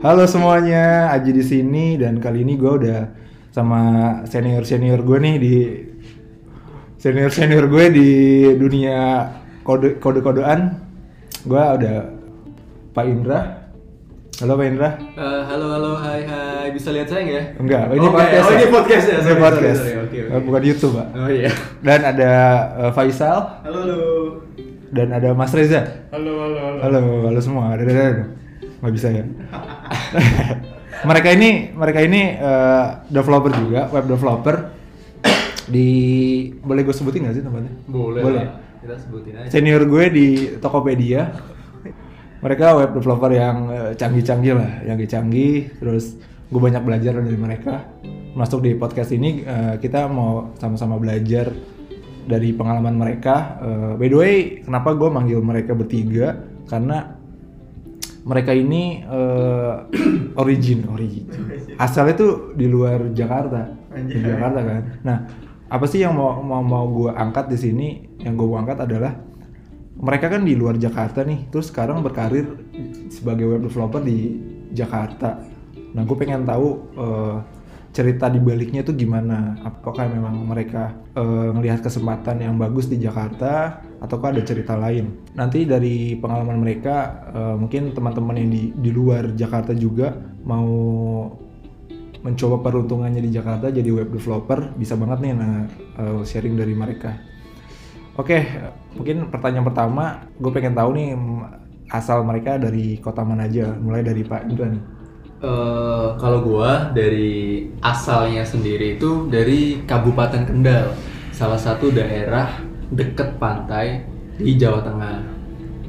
Halo semuanya, Aji di sini dan kali ini gue udah sama senior senior gue nih di senior senior gue di dunia kode kode kodean. Gue ada Pak Indra. Halo Pak Indra. Eh, halo halo hai hai bisa lihat saya nggak ya? Enggak, ini Oke, podcast. oh, ini podcast ya? Ini Sorry, podcast. sorry, sorry. Oke, oke. Eh, Bukan YouTube, Pak. Oh iya. Dan ada eh, Faisal Halo halo. dan ada Mas Reza. Halo, halo, halo. Halo, halo semua. Ada ada ada. Nggak bisa ya. mereka ini mereka ini eh, developer juga, web developer di boleh gue sebutin nggak sih tempatnya? Boleh. Boleh. lah. Kita sebutin aja. Senior gue di Tokopedia. Mereka web developer yang eh, canggih-canggih lah, yang canggih. Terus gue banyak belajar dari mereka. Masuk di podcast ini eh, kita mau sama-sama belajar dari pengalaman mereka. Eh, by the way, kenapa gue manggil mereka bertiga? Karena mereka ini eh, origin, origin. Asalnya tuh di luar Jakarta, di Jakarta kan. Nah, apa sih yang mau mau, mau gue angkat di sini? Yang gue angkat adalah mereka kan di luar Jakarta nih, terus sekarang berkarir sebagai web developer di Jakarta. Nah, gue pengen tahu eh, cerita di baliknya tuh gimana? Apakah memang mereka eh, ngelihat kesempatan yang bagus di Jakarta, ataukah ada cerita lain? Nanti dari pengalaman mereka, eh, mungkin teman-teman yang di di luar Jakarta juga mau mencoba peruntungannya di Jakarta jadi web developer, bisa banget nih nah eh, sharing dari mereka. Oke, mungkin pertanyaan pertama, gue pengen tahu nih asal mereka dari kota mana aja, mulai dari Pak Indra. Eh, kalau gua dari asalnya sendiri itu dari Kabupaten Kendal, salah satu daerah deket pantai di Jawa Tengah.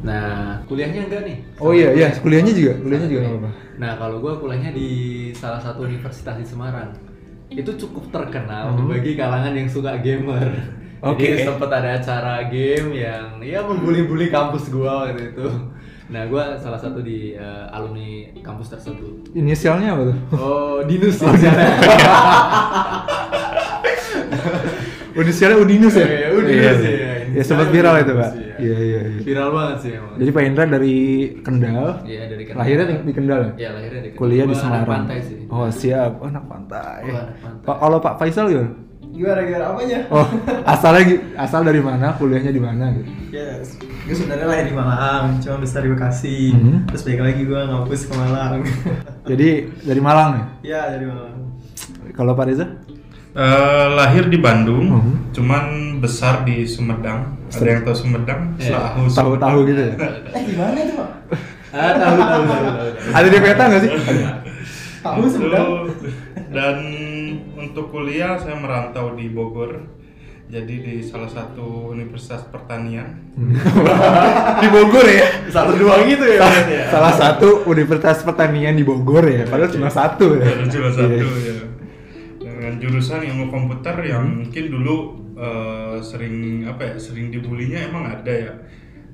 Nah, kuliahnya enggak nih? Oh iya, iya, kuliahnya juga, kuliahnya juga apa-apa. Nah, kalau gua kuliahnya di salah satu universitas di Semarang. Itu cukup terkenal Mhm. bagi kalangan yang suka gamer. Oke. Jadi sempat ada acara game yang ya membuli-buli kampus gua waktu itu. Nah, gua salah satu di eh, alumni kampus tersebut. Inisialnya apa tuh? Oh, Dinus ya. Inisialnya Udinus ya? Iya, Udinus Iya, ya. Ya sempat viral itu Udinus, Pak. iya. Iya, iya. Viral banget sih emang. Jadi Pak Indra dari Kendal, Iya, dari Kendal. lahirnya di, di Kendal ya? Iya, lahirnya di Kendal. Kuliah di Gua anak Semarang. pantai sih. Oh siap, oh, anak pantai. Oh, anak pantai. Pak kalau Pak Faisal gimana? Gimana gimana apanya? Oh, asalnya gi- asal dari mana, kuliahnya di mana gitu? Yes, gue sebenarnya lahir di Malang, cuma besar di Bekasi. Mhm. Terus balik lagi gue ngampus ke Malang. Jadi dari Malang nih. ya dari Malang. Kalau Pak Reza? Eh, lahir di Bandung, Mhm. cuman besar di Sumedang. Ada yang tahu Sumedang? Iya. Tahu Tahu-tahu Sumedang. gitu ya? Eh gimana itu pak? Ah, tahu tahu tahu tahu. Ada di peta nggak sih? Tahu sebenarnya. Dan untuk kuliah saya merantau di Bogor. Jadi di salah satu universitas pertanian. di Bogor ya? Satu dua gitu ya. berarti ya? Salah satu Universitas Pertanian di Bogor ya, padahal cuma satu ya. Cuma satu Iya. ya. Dengan jurusan ilmu komputer yang mungkin dulu eh, sering apa ya, sering dibulinya emang ada ya.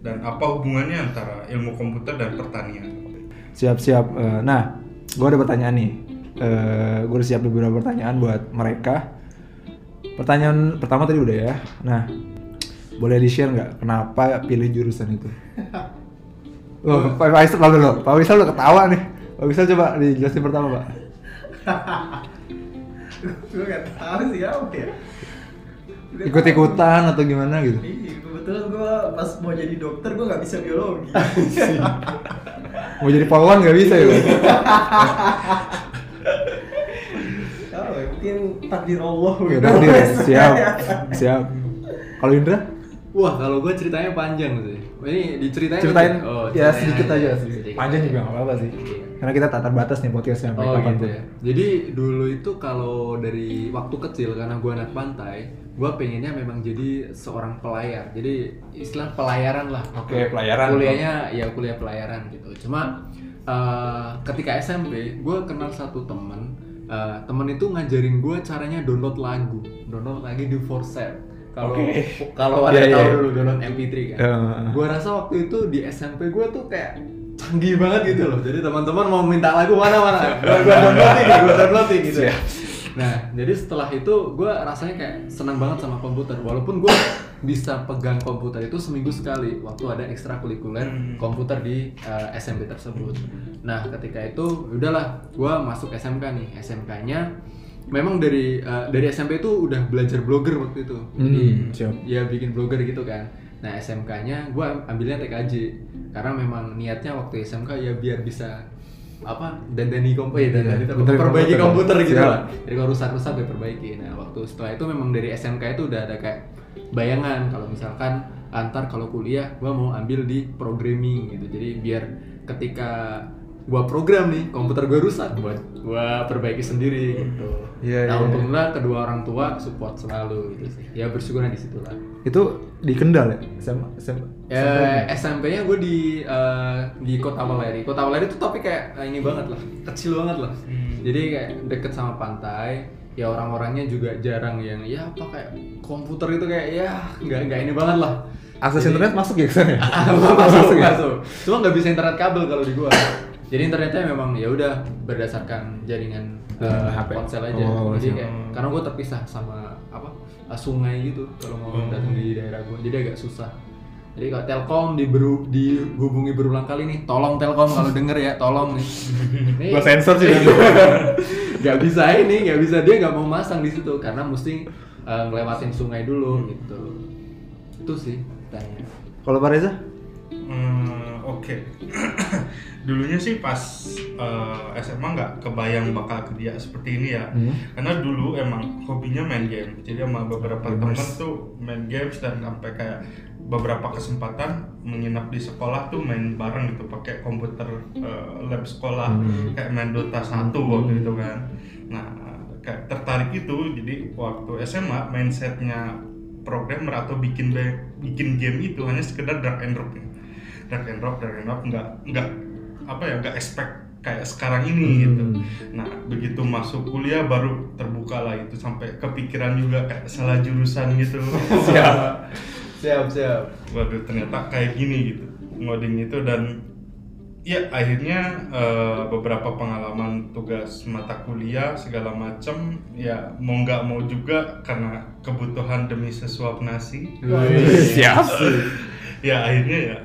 Dan apa hubungannya antara ilmu komputer dan pertanian? Siap-siap. Eh, Nah, gue ada pertanyaan nih. Gue udah siap beberapa pertanyaan buat mereka. Pertanyaan pertama tadi udah ya. Nah, boleh di share nggak kenapa pilih jurusan itu? Loh, Pak Faisal lalu lo, Pak Faisal lo ketawa nih. Pak Faisal coba dijelasin pertama Pak. gue gak tahu sih apa ya. Udah Ikut-ikutan atau gimana gitu? Iya, kebetulan gue pas mau jadi dokter gue gak bisa biologi. Mau jadi polwan nggak bisa ya? Ya, mungkin takdir Allah. Ya gitu. udah, Dir. siap, siap. Kalau Indra? Wah, kalau gue ceritanya panjang sih. Ini diceritain ceritain aja? Oh, ya ceritain sedikit aja sih. Sedikit Panjang aja. juga nggak apa-apa sih. Karena kita tak terbatas nih podcastnya sampai Oh kapan gitu ya. Jadi dulu itu kalau dari waktu kecil karena gue anak pantai, gue pengennya memang jadi seorang pelayar. Jadi istilah pelayaran lah. Oke, pelayaran. Kuliahnya ya kuliah pelayaran gitu. Cuma eh, ketika SMP, gue kenal satu temen. Eh, temen itu ngajarin gue caranya download lagu, download lagi di Forset. Kalau Oke. kalau ada Iya, iya, tahu iya. dulu download MP3 kan. Eh. Gue rasa waktu itu di SMP gue tuh kayak canggih banget gitu loh. Jadi teman-teman mau minta lagu mana mana, gue downloadin nih, gue downloadin gitu. Siap. nah jadi setelah itu gue rasanya kayak senang banget sama komputer walaupun gue bisa pegang komputer itu seminggu sekali waktu ada ekstrakurikuler Hmm. komputer di eh, SMP tersebut. Nah ketika itu udahlah gue masuk SMK nih. SMK-nya memang dari eh, dari SMP itu udah belajar blogger waktu itu. Jadi Hmm, siap. ya bikin blogger gitu kan. Nah SMK-nya gue ambilnya TKJ karena memang niatnya waktu SMK ya biar bisa apa dandani komputer ya dandani Iya, apa, bener, perbaiki komputer. komputer gitu. Lah jadi kalau rusak-rusak diperbaiki. Nah waktu setelah itu memang dari SMK itu udah ada kayak bayangan kalau misalkan antar kalau kuliah gua mau ambil di programming gitu jadi biar ketika gua program nih komputer gua rusak buat gua perbaiki sendiri gitu Iya, nah iya. untunglah kedua orang tua support selalu gitu sih ya bersyukurnya di situ lah Itu di Kendal ya? SMA, SMA, Ya, SMP-nya gue di eh, di Kota Waleri. Kota Waleri itu tapi kayak eh, ini banget lah, kecil banget lah. Jadi kayak deket sama pantai. Ya orang-orangnya juga jarang yang ya apa kayak komputer itu kayak ya nggak nggak ini banget lah. Akses Jadi- internet masuk ya ke sana? ya? masuk, ya? masuk. Cuma nggak bisa internet kabel kalau di gua. Jadi internetnya memang ya udah berdasarkan jaringan HP. ponsel aja. Oh, Jadi kayak karena gua terpisah sama apa eh, sungai gitu kalau mau Oh. datang di daerah gua. Jadi agak susah. Jadi kalau Telkom diberu, dihubungi berulang kali nih, tolong Telkom kalau denger ya, tolong nih. Nih, Gua sensor sih nggak bisa ini, nggak bisa dia nggak mau masang di situ karena mesti eh, ngelewatin sungai dulu gitu. Itu sih tanya. Kalau Pak Reza? Hmm, Oke, dulunya sih pas eh, SMA nggak kebayang bakal kerja seperti ini ya, Hmm. karena dulu emang hobinya main game, jadi sama beberapa teman tuh main games dan sampai kayak beberapa kesempatan menginap di sekolah tuh main bareng gitu pakai komputer eh, lab sekolah Hmm. kayak main Dota 1 waktu itu kan. Nah, kayak tertarik itu jadi waktu SMA mindsetnya programmer atau bikin bikin game itu hanya sekedar drag and drop ya. Drag and drop, drag and drop nggak nggak apa ya nggak expect kayak sekarang ini Hmm. gitu. Nah begitu masuk kuliah baru terbuka lah itu sampai kepikiran juga kayak salah jurusan gitu. Siap. Siap. Waduh ternyata kayak gini gitu ngoding itu dan ya akhirnya eh, beberapa pengalaman tugas mata kuliah segala macam ya mau nggak mau juga karena kebutuhan demi sesuap nasi Siap. ya akhirnya ya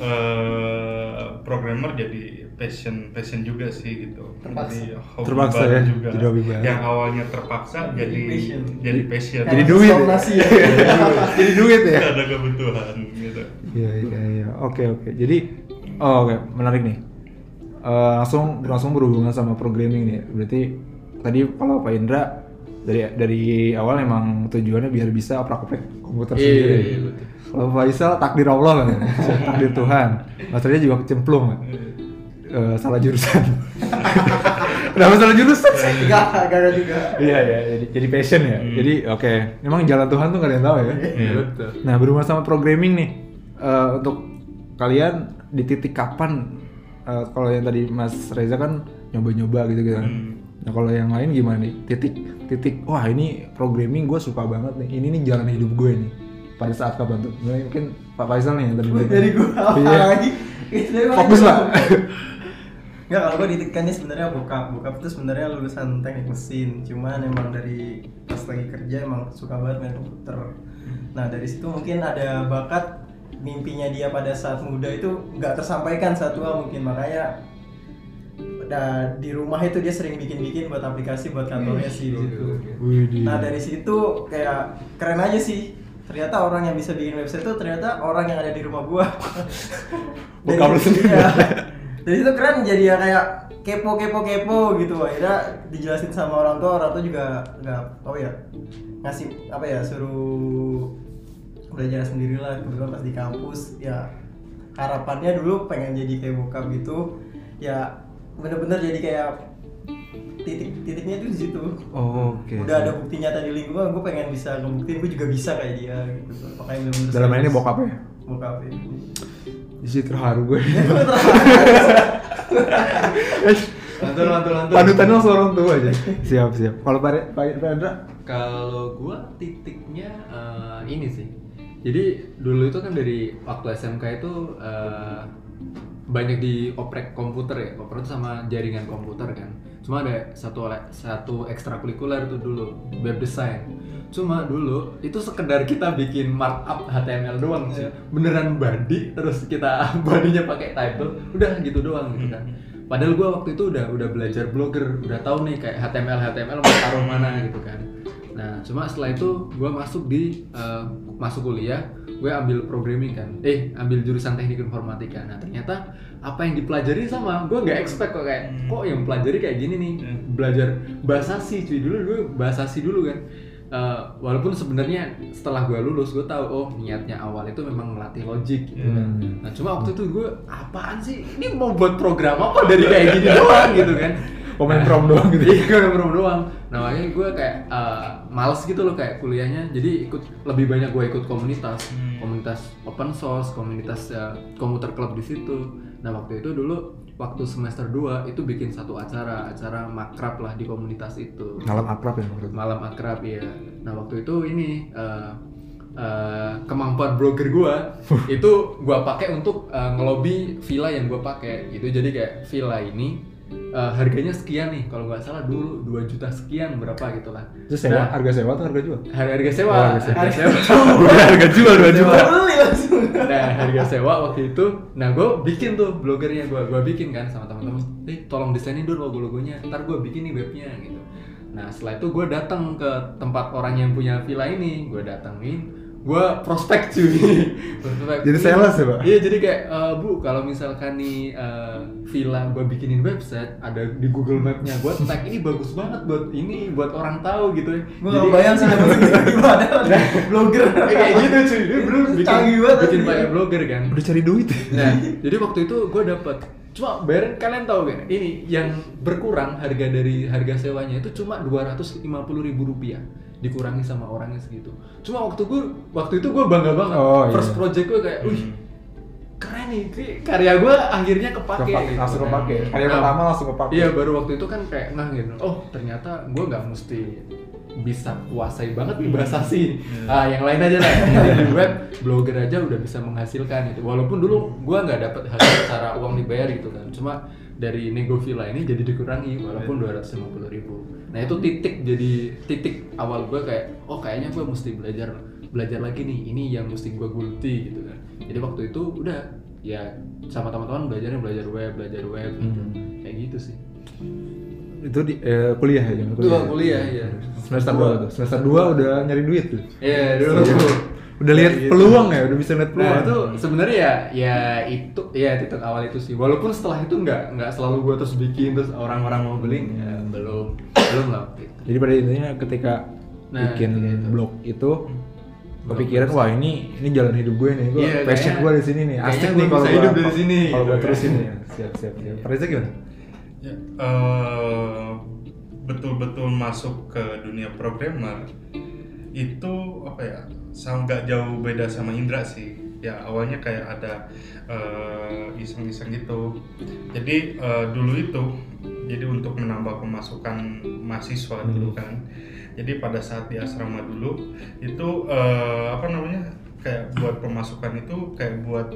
eh, programmer jadi passion passion juga sih gitu Terpaksa. jadi hobi Terpaksa baru ya, juga jadi hobi baru. yang awalnya terpaksa jadi Jadi passion. jadi passion Jadi duit ya? ya. Jadi duit ya? ada kebutuhan gitu Iya iya iya. Oke oke. Jadi oh, oke menarik nih. Eh, langsung langsung berhubungan sama programming nih. Berarti tadi kalau Pak Indra dari dari awal emang tujuannya biar bisa oprak-oprak komputer Iya, sendiri. iya, betul. Kalau Pak Faisal takdir Allah kan, ya? takdir Tuhan. Mas Reza juga kecemplung kan? Eh, salah jurusan. Kenapa salah jurusan sih? Enggak, enggak juga. Iya ya, jadi, jadi passion ya. Hmm. Jadi oke, memang jalan Tuhan tuh gak ada yang tahu ya. Iya, betul. Nah berhubungan sama programming nih, eh, untuk kalian di titik kapan? eh, kalau yang tadi Mas Reza kan nyoba-nyoba gitu gitu kan. Hmm. Nah kalau yang lain gimana nih? Titik titik, wah ini programming gue suka banget nih. Ini nih jalan hidup gue nih. Pada saat kapan tuh? Mungkin Pak Faisal nih yang tadi. Dari gua apa Iya. lagi? Fokus lah. Enggak, kalau gue ditekannya sebenarnya bokap. Bokap itu sebenarnya lulusan teknik mesin. Cuman emang dari pas lagi kerja emang suka banget main komputer. Nah dari situ mungkin ada bakat mimpinya dia pada saat muda itu nggak tersampaikan saat tua mungkin makanya nah, di rumah itu dia sering bikin-bikin buat aplikasi buat kantornya sih di situ. Widih. Nah dari situ kayak keren aja sih. Ternyata orang yang bisa bikin website itu ternyata orang yang ada di rumah gua. Bokap lu sendiri. Iya. Dari situ keren jadi ya kayak kepo kepo kepo gitu. Akhirnya dijelasin sama orang tua, orang tua juga nggak tahu ya ngasih apa ya suruh belajar sendirilah kebetulan pas di kampus ya harapannya dulu pengen jadi kayak bokap gitu ya bener-bener jadi kayak titik titiknya itu di situ Oh, Oke. udah ada bukti nyata di lingkungan gue pengen bisa ngebuktiin gue juga bisa kayak dia gitu makanya Dalam ini bokap ya. bokap ya Di situ terharu gue. Mantul, mantul, mantul. Panutannya langsung orang tua aja. Siap siap. Kalau Pak Pak? Kalau gua titiknya eh, ini sih. Jadi dulu itu kan dari waktu SMK itu eh, banyak di oprek komputer ya, komputer itu sama jaringan komputer kan. Cuma ada satu satu ekstrakurikuler tuh dulu web design. Cuma dulu itu sekedar kita bikin markup HTML doang sih. Iya. beneran body terus kita bodinya pakai title udah gitu doang gitu kan. Padahal gua waktu itu udah udah belajar blogger udah tahu nih kayak HTML HTML mau taruh mana gitu kan. Nah cuma setelah itu gua masuk di eh, masuk kuliah gue ambil programming kan. Eh ambil jurusan teknik informatika. Nah ternyata apa yang dipelajari sama gue nggak expect kok kayak kok yang pelajari kayak gini nih? Hmm. belajar bahasa sih cuy. Dulu gue bahasa sih dulu kan. Eh, walaupun sebenarnya setelah gue lulus gue tahu oh niatnya awal itu memang melatih logik gitu kan. Hmm. nah cuma waktu itu gue apaan sih? Ini mau buat program apa dari kayak gini doang? Gitu kan Komen prom doang gitu. iya komen prom doang. Nah makanya gue kayak eh, males gitu loh kayak kuliahnya. Jadi ikut lebih banyak gue ikut komunitas. Hmm. komunitas open source komunitas eh, komputer club di situ. Nah waktu itu dulu waktu semester 2 itu bikin satu acara acara makrab lah di komunitas itu. Malam akrab ya menurut malam akrab ya nah waktu itu ini eh, eh, kemampuan blogger gua itu gua pakai untuk eh, ngelobi villa yang gua pakai. Gitu. Jadi kayak villa ini eh, harganya sekian nih kalau nggak salah dulu 2 juta sekian berapa gitu lah Itu sewa, Nah, harga sewa atau harga jual? harga harga sewa. Oh, harga sewa. harga sewa. Udah harga jual 2 juta. beli langsung nah harga sewa waktu itu. Nah gue bikin tuh blogernya gue gue bikin kan sama teman-teman. Eh tolong desainin dulu logo logonya ntar gue bikin nih webnya gitu. Nah setelah itu gue datang ke tempat orang yang punya villa ini. Gue datengin gue prospek cuy. Prospek. Jadi sales ya, Pak? iya jadi kayak "Eh, bu kalau misalkan nih eh, villa gue bikinin website ada di Google Mapnya gue tag ini bagus banget buat ini buat orang tahu gitu ya. Gue gak bayang sih dapat gimana blogger. Eh, kayak gitu cuy. Dia bener bikin, Canggih banget bikin banyak blogger kan. Udah cari duit. Nah, jadi waktu itu gue dapet cuma bayarin kalian tahu kan ini yang berkurang harga dari harga sewanya itu cuma 250.000 ribu rupiah dikurangi sama orangnya segitu. Cuma waktu gue waktu itu gue bangga banget. Oh, iya. first project gue kayak wih keren nih karya gue akhirnya kepake Kepake, gitu. langsung Nah, kepake. Karya nah, pertama langsung kepake. iya baru waktu itu kan kayak nah gitu. Oh ternyata gue nggak mesti bisa kuasai banget di bahasa sih ah yang lain aja lah Jadi di web blogger aja udah bisa menghasilkan itu walaupun dulu gue nggak dapet hasil secara uang dibayar gitu kan. Cuma dari nego villa ini jadi dikurangi walaupun 250.000 ribu nah itu titik jadi titik awal gue kayak oh kayaknya gue mesti belajar belajar lagi nih ini yang mesti gue gulti gitu kan jadi waktu itu udah ya sama teman-teman belajarnya belajar web belajar web gitu. Hmm. kayak gitu sih Itu di eh, kuliah ya, Dua kuliah ya. Semester 2 tuh. Semester 2 udah nyari duit tuh. Iya dulu. Udah lihat Gitu. peluang ya, udah bisa lihat peluang. Nah itu sebenarnya ya ya itu ya titik awal itu sih. Walaupun setelah itu nggak nggak selalu gua terus bikin terus orang-orang mau beli ya, belum belum lah waktu itu. Jadi pada intinya ketika Nah, bikin itu. blog itu kepikiran wah ini ini jalan hidup gue nih gue Iya, passion gue di sini nih asik nih kalau hidup dari sini, kalau gue gitu. terusin ya siap siap siap Reza gimana Ya, eh, betul-betul masuk ke dunia programmer itu apa ya sama nggak jauh beda sama Indra sih. Ya awalnya kayak ada eh, iseng-iseng gitu. Jadi eh, dulu itu jadi untuk menambah pemasukan mahasiswa dulu kan. Jadi pada saat di asrama dulu itu eh, apa namanya kayak buat pemasukan itu kayak buat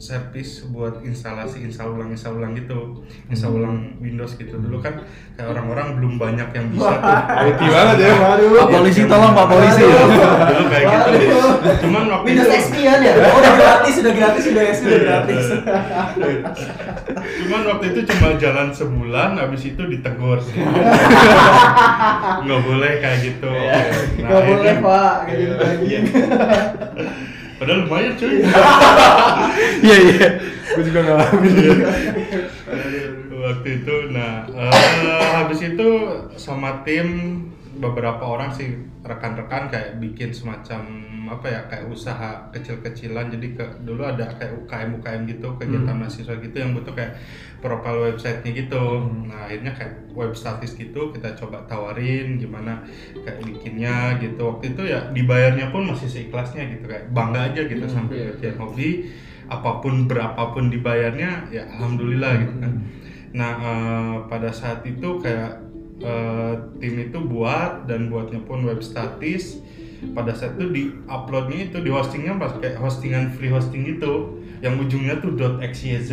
servis buat instalasi install ulang install ulang gitu. Install ulang Windows gitu. Dulu kan kayak orang-orang belum banyak yang bisa tuh. IT banget ya waduh. Pak polisi, tolong, Pak polisi. dulu kayak gitu. Cuman waktu Windows itu XP kan ya? Oh, udah gratis, udah gratis, udah XP udah gratis. cuman waktu itu cuma jalan sebulan habis itu ditegur. Nggak boleh kayak gitu. Nah, Gak boleh pak, kayak gitu lagi. Iya. padahal lumayan cuy. Iya. Iya gue juga ngalamin waktu itu nah eh, habis itu sama tim beberapa orang sih rekan-rekan kayak bikin semacam apa ya kayak usaha kecil-kecilan. Jadi ke dulu ada kayak UKM UKM gitu kegiatan mahasiswa gitu yang butuh kayak profile websitenya gitu. Nah akhirnya kayak web statis gitu kita coba tawarin gimana kayak bikinnya gitu. Waktu itu ya dibayarnya pun masih seikhlasnya gitu kayak bangga aja gitu Hmm, sampai iya, bagian hobi. Apa pun berapapun dibayarnya ya alhamdulillah gitu kan. Nah eh, pada saat itu kayak eh, tim itu buat dan buatnya pun web statis pada saat itu di uploadnya itu di hostingnya pas kayak hostingan free hosting gitu yang ujungnya tuh .xyz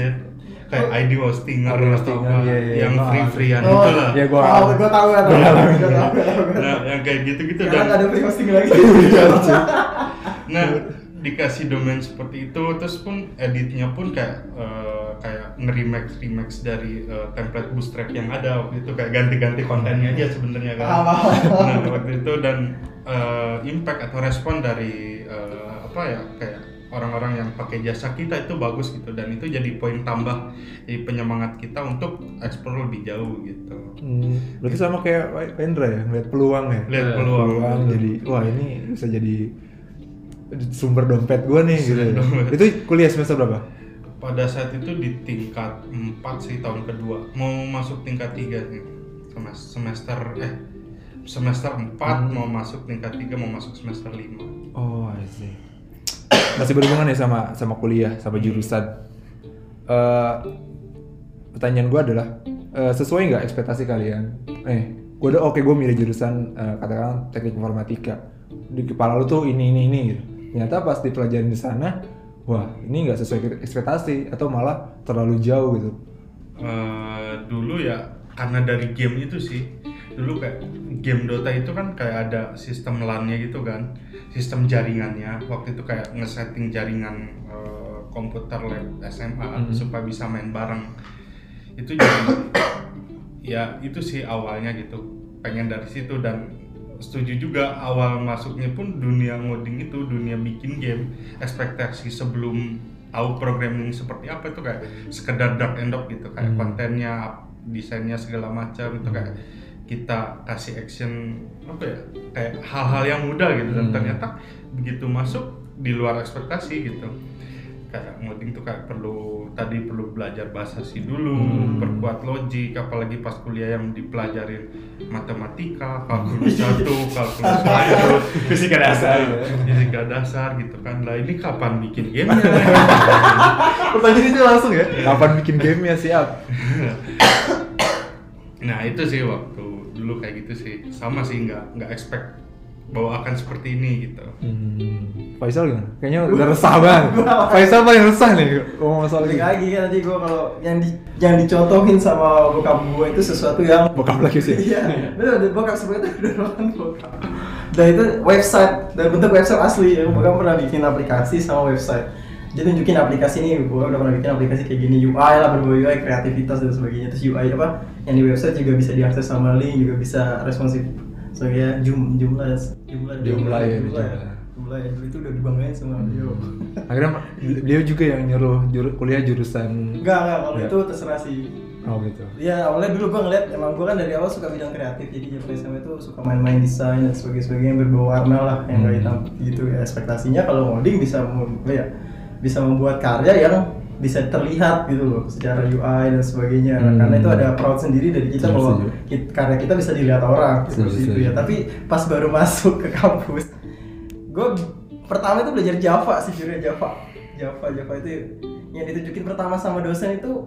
kayak ID hostinger ID atau apa iya, iya, yang iya. free freean Oh, itu lah Ya gua oh, gue tahu ya, tahu. Tahu. nah yang kayak gitu gitu nggak dan ada free hosting lagi. nah dikasih domain seperti itu terus pun editnya pun kayak eh, kayak nge-remix remix dari eh, template bootstrap yang ada waktu itu kayak ganti-ganti kontennya aja sebenarnya kan paham. nah waktu itu dan eh, impact atau respon dari eh, apa ya kayak orang-orang yang pakai jasa kita itu bagus gitu dan itu jadi poin tambah jadi penyemangat kita untuk explore lebih jauh gitu Hmm, berarti sama kayak Pendra ya, ngeliat peluang ya. lihat Eh, peluang, peluang jadi wah ini bisa jadi sumber dompet gue nih gitu. ya. dompet. Itu kuliah semester berapa? Pada saat itu di tingkat 4 sih tahun kedua mau masuk tingkat 3 nih Semes- semester eh semester 4 mau masuk tingkat 3 mau masuk semester 5 Oh, I see. Masih berhubungan ya sama sama kuliah, sama jurusan. Eh, pertanyaan gue adalah eh, sesuai nggak ekspektasi kalian? Eh, gue udah oke gue milih jurusan eh, katakan teknik informatika. Di kepala lu tuh ini ini ini. Gitu. Ternyata pas dipelajarin di sana, wah ini nggak sesuai ekspektasi atau malah terlalu jauh gitu. Eh, dulu ya karena dari game itu sih dulu kayak game Dota itu kan kayak ada sistem LAN-nya gitu kan sistem jaringannya waktu itu kayak ngesetting jaringan eh, komputer lab SMA Mhm. supaya bisa main bareng itu jadi ya itu sih awalnya gitu pengen dari situ dan setuju juga awal masuknya pun dunia ngoding itu dunia bikin game ekspektasi sebelum tahu programming seperti apa itu kayak sekedar dark and dog gitu kayak Hmm. kontennya desainnya segala macam itu kayak kita kasih action apa ya kayak hal-hal yang mudah gitu dan Hmm. ternyata begitu masuk di luar ekspektasi gitu kayak ngoding tuh kayak perlu tadi perlu belajar bahasa sih dulu Hmm. perkuat logik apalagi pas kuliah yang dipelajarin matematika kalkulus satu kalkulus satu Fisika dasar. fisika dasar gitu kan lah ini kapan bikin game Pertanyaan itu langsung ya. Kapan bikin game ya siap? nah itu sih waktu dulu kayak gitu sih sama sih nggak nggak expect bahwa akan seperti ini gitu Hmm, Faisal gimana? Kayaknya udah resah banget. Faisal paling resah nih ngomong masalah ini. lagi kan nanti gue kalau yang di yang dicontohin sama bokap gue itu sesuatu yang Bokap lagi sih. Iya, bener, bokap sebenarnya udah nonton bokap. Dan itu website, dan bentuk website asli. Ya. Bokap pernah bikin aplikasi sama website. Dia tunjukin aplikasi ini, bokap udah pernah bikin aplikasi kayak gini, UI lah, berbagai UI, kreativitas dan sebagainya. Terus UI apa, yang di website juga bisa diakses sama link, juga bisa responsif. So ya, jum, jumlah, jumlah, Jumlah ya, jumlah ya. jumlah. Jumlah ya, dulu itu udah dibanggain sama beliau. Akhirnya beliau juga yang nyuruh juru- kuliah jurusan Enggak, enggak, kalau Ya. itu terserah sih. Oh gitu. Iya awalnya dulu gue ngeliat emang gue kan dari awal suka bidang kreatif jadi zaman SMA itu suka main-main desain dan sebagainya sebagainya yang berbau warna lah yang Hmm. kayak hitam gitu ya ekspektasinya kalau ngoding bisa ya bisa membuat karya yang bisa terlihat gitu loh secara UI dan sebagainya. Hmm. karena itu ada proud sendiri dari kita bahwa karya kita bisa dilihat orang Setuju, seperti itu ya tapi pas baru masuk ke kampus gue pertama itu belajar Java sih jujur Java Java Java itu yang ditunjukin pertama sama dosen itu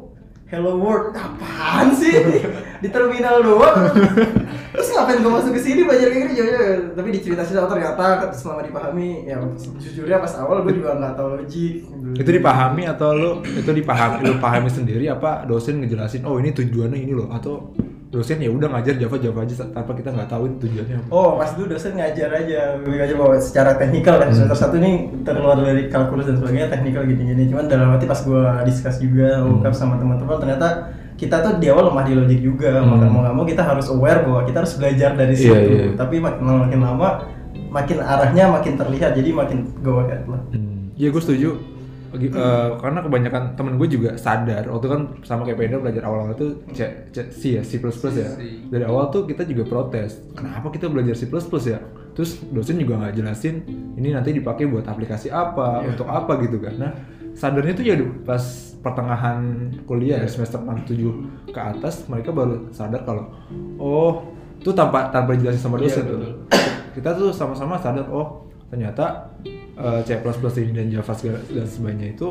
Hello World apaan sih? Di terminal doang. Terus ngapain gue masuk ke sini? Belajar kayak gini? Ya, ya. tapi diceritain oh ternyata selama dipahami ya jujurnya pas awal gue juga nggak tahu logik. Itu dipahami atau lu itu dipahami lu pahami sendiri apa dosen ngejelasin oh ini tujuannya ini loh atau dosen ya udah ngajar Java Java aja tanpa kita nggak tahu tujuannya apa. Oh, pas itu dosen ngajar aja, ngajar bahwa secara teknikal kan semester satu ini terluar dari kalkulus dan sebagainya teknikal gini-gini. Cuman dalam arti pas gue diskus juga, Hmm. ungkap sama teman-teman, ternyata kita tuh di awal lemah di logik juga. Hmm. Maka mau nggak mau kita harus aware bahwa kita harus belajar dari Iya, situ. iya. Tapi makin lama makin lama, makin arahnya makin terlihat, jadi makin ahead lah. Hmm. Iya gue setuju. Eh, karena kebanyakan temen gue juga sadar. Waktu kan sama kayak Pender belajar awal-awal itu C, C, C ya C++ ya. Dari awal tuh kita juga protes kenapa kita belajar C++ ya? Terus dosen juga nggak jelasin ini nanti dipakai buat aplikasi apa untuk apa gitu kan. Nah sadarnya tuh ya pas pertengahan kuliah dari semester 6 7 ke atas mereka baru sadar kalau oh itu tanpa tanpa dijelasin sama Iya, dosen tuh. betul. kita tuh sama-sama sadar oh ternyata eh, C++ ini dan Java dan sebagainya itu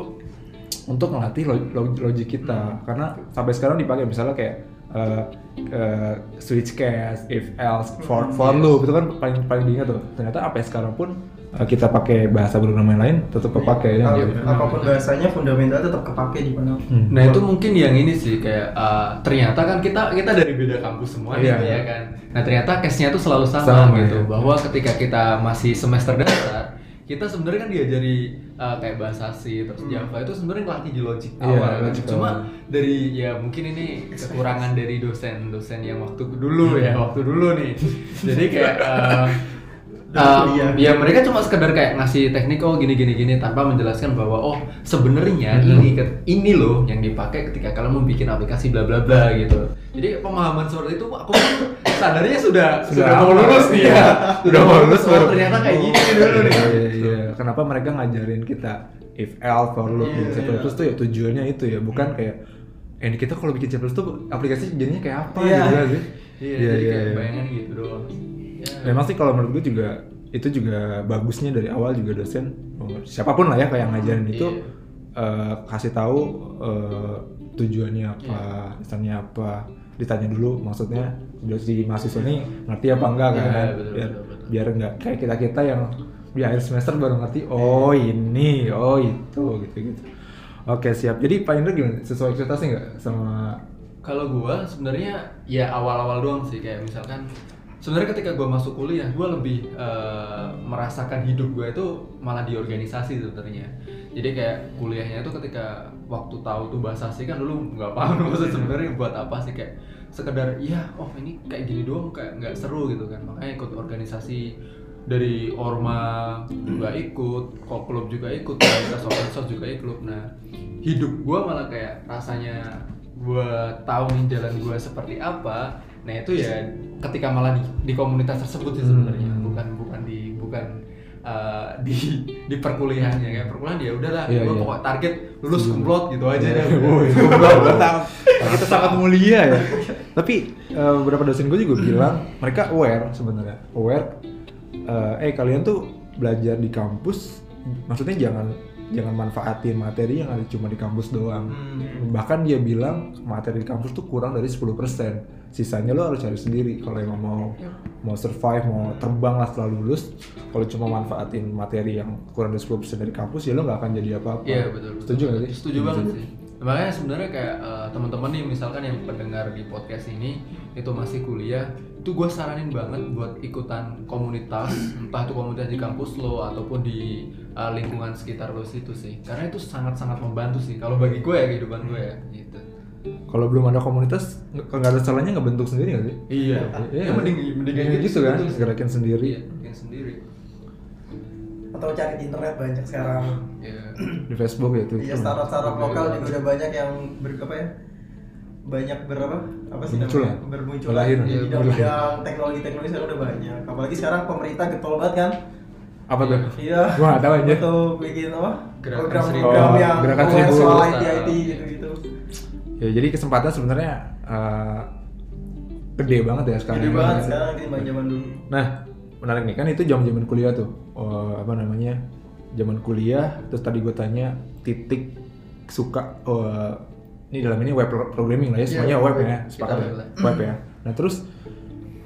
untuk melatih log- log- logik kita. Karena sampai sekarang dipakai misalnya kayak eh, eh, switch case, if else, for for loop itu kan paling paling diingat tuh. Ternyata sampai sekarang pun kita pakai bahasa programming lain tetap kepake ya. Gitu. apa pun bahasanya fundamental tetap kepake di mana Hmm. Nah itu mungkin yang ini sih kayak uh, ternyata kan kita kita dari beda kampus semua Iya. nih ya kan. Nah ternyata case-nya tuh selalu sama, Sama, gitu ya. bahwa ketika kita masih semester dasar kita sebenarnya kan diajari uh, kayak bahasa C terus Java itu sebenarnya ngelatih di logic Iya, awal kan. logic Cuma awal. dari ya mungkin ini kekurangan dari dosen-dosen yang waktu dulu ya waktu dulu nih. Jadi kayak uh, Um, kuliah. ya mereka cuma sekedar kayak ngasih teknik oh gini gini gini tanpa menjelaskan bahwa oh sebenarnya Hmm. ini ini loh yang dipakai ketika kalian mau bikin aplikasi bla bla bla gitu. Jadi pemahaman seperti itu aku sadarnya sudah sudah, mau lama. lulus nih ya. Iya, sudah mau lulus baru. ternyata kayak gini dulu nih. Iya, iya. Kenapa mereka ngajarin kita if else for loop Iya, di C++ tuh ya tujuannya itu ya, bukan kayak eh kita kalau bikin C++ tuh aplikasi jadinya kayak apa Iya. gitu kan sih. Iya, Iya, jadi iya, kayak iya. bayangan gitu doang. Ya. Memang sih kalau menurut gue juga itu juga bagusnya dari awal juga dosen oh, siapa pun lah ya kayak ngajarin itu Iya. eh, kasih tahu eh, tujuannya apa, misalnya apa, ditanya dulu maksudnya biar si mahasiswa ini ngerti apa enggak Iya, kan, betul, biar betul, betul. biar enggak kayak kita kita yang di akhir semester baru ngerti oh ini, oh itu gitu gitu. Oke siap. Jadi Pak Indra gimana? Sesuai ekspektasi nggak sama Kalau gua sebenarnya ya awal-awal doang sih kayak misalkan sebenarnya ketika gua masuk kuliah gua lebih eh, merasakan hidup gua itu malah di organisasi sebenarnya. Jadi kayak kuliahnya itu ketika waktu tahu tuh bahasa asing kan dulu nggak paham maksud sebenarnya buat apa sih kayak sekedar iya oh ini kayak gini doang kayak nggak seru gitu kan makanya ikut organisasi dari orma juga ikut, kok klub juga ikut, komunitas source juga ikut. Nah, hidup gua malah kayak rasanya gua tahu nih jalan gua seperti apa. Nah, itu ya ketika malah di, di komunitas tersebut sih sebenarnya, Hmm. bukan bukan di bukan uh, di di perkuliahannya kayak perkuliahan ya udahlah Iya, gua iya. pokok target lulus kumlot gitu aja deh. Woi, kita sangat mulia ya. Tapi eh, beberapa dosen gue juga bilang mereka aware sebenarnya, aware. eh, eh kalian tuh belajar di kampus, maksudnya jangan jangan manfaatin materi yang ada cuma di kampus doang. Hmm. Bahkan dia bilang materi di kampus tuh kurang dari 10%. Sisanya lo harus cari sendiri kalau emang mau mau survive, mau terbang lah setelah lulus. Kalau cuma manfaatin materi yang kurang dari 10% dari kampus ya lo nggak akan jadi apa-apa. Iya betul. Setuju nggak sih? Setuju banget sih. Makanya sebenarnya kayak eh, teman-teman nih misalkan yang pendengar di podcast ini itu masih kuliah, itu gue saranin banget buat ikutan komunitas, entah itu komunitas di kampus lo ataupun di eh, lingkungan sekitar lo situ sih. Karena itu sangat-sangat membantu sih. Kalau bagi gue ya kehidupan gue ya gitu. Kalau belum ada komunitas, nggak nggak ada salahnya nggak bentuk sendiri nggak sih? Iya. Iya, Ya, mending mending Kayak kayak gitu kan, betul sih. gerakin sendiri. Iya, bikin sendiri. atau cari di internet banyak sekarang Iya. Di Facebook ya Twitter. Iya startup startup Iya, lokal iya. juga udah banyak yang ber apa ya banyak berapa apa sih Muncul namanya ya? bermuncul Berlahir. di Iya, bidang-bidang teknologi teknologi sekarang udah banyak apalagi sekarang pemerintah getol banget kan Apa tuh? iya nggak tahu aja. untuk bikin apa Gerakan program-program yang Oh, gerakan seribu. soal. IT IT gitu gitu Ya jadi kesempatan sebenarnya eh, gede banget ya sekarang. jadi banget sekarang di zaman dulu Nah, menarik nih kan itu jam zaman kuliah tuh. Oh, apa namanya? Zaman kuliah. Terus tadi gue tanya titik suka. Oh, ini dalam ini web pro- programming lah ya. Semuanya Iya, web web. ya. Sepakat Kita ya. web ya. Nah terus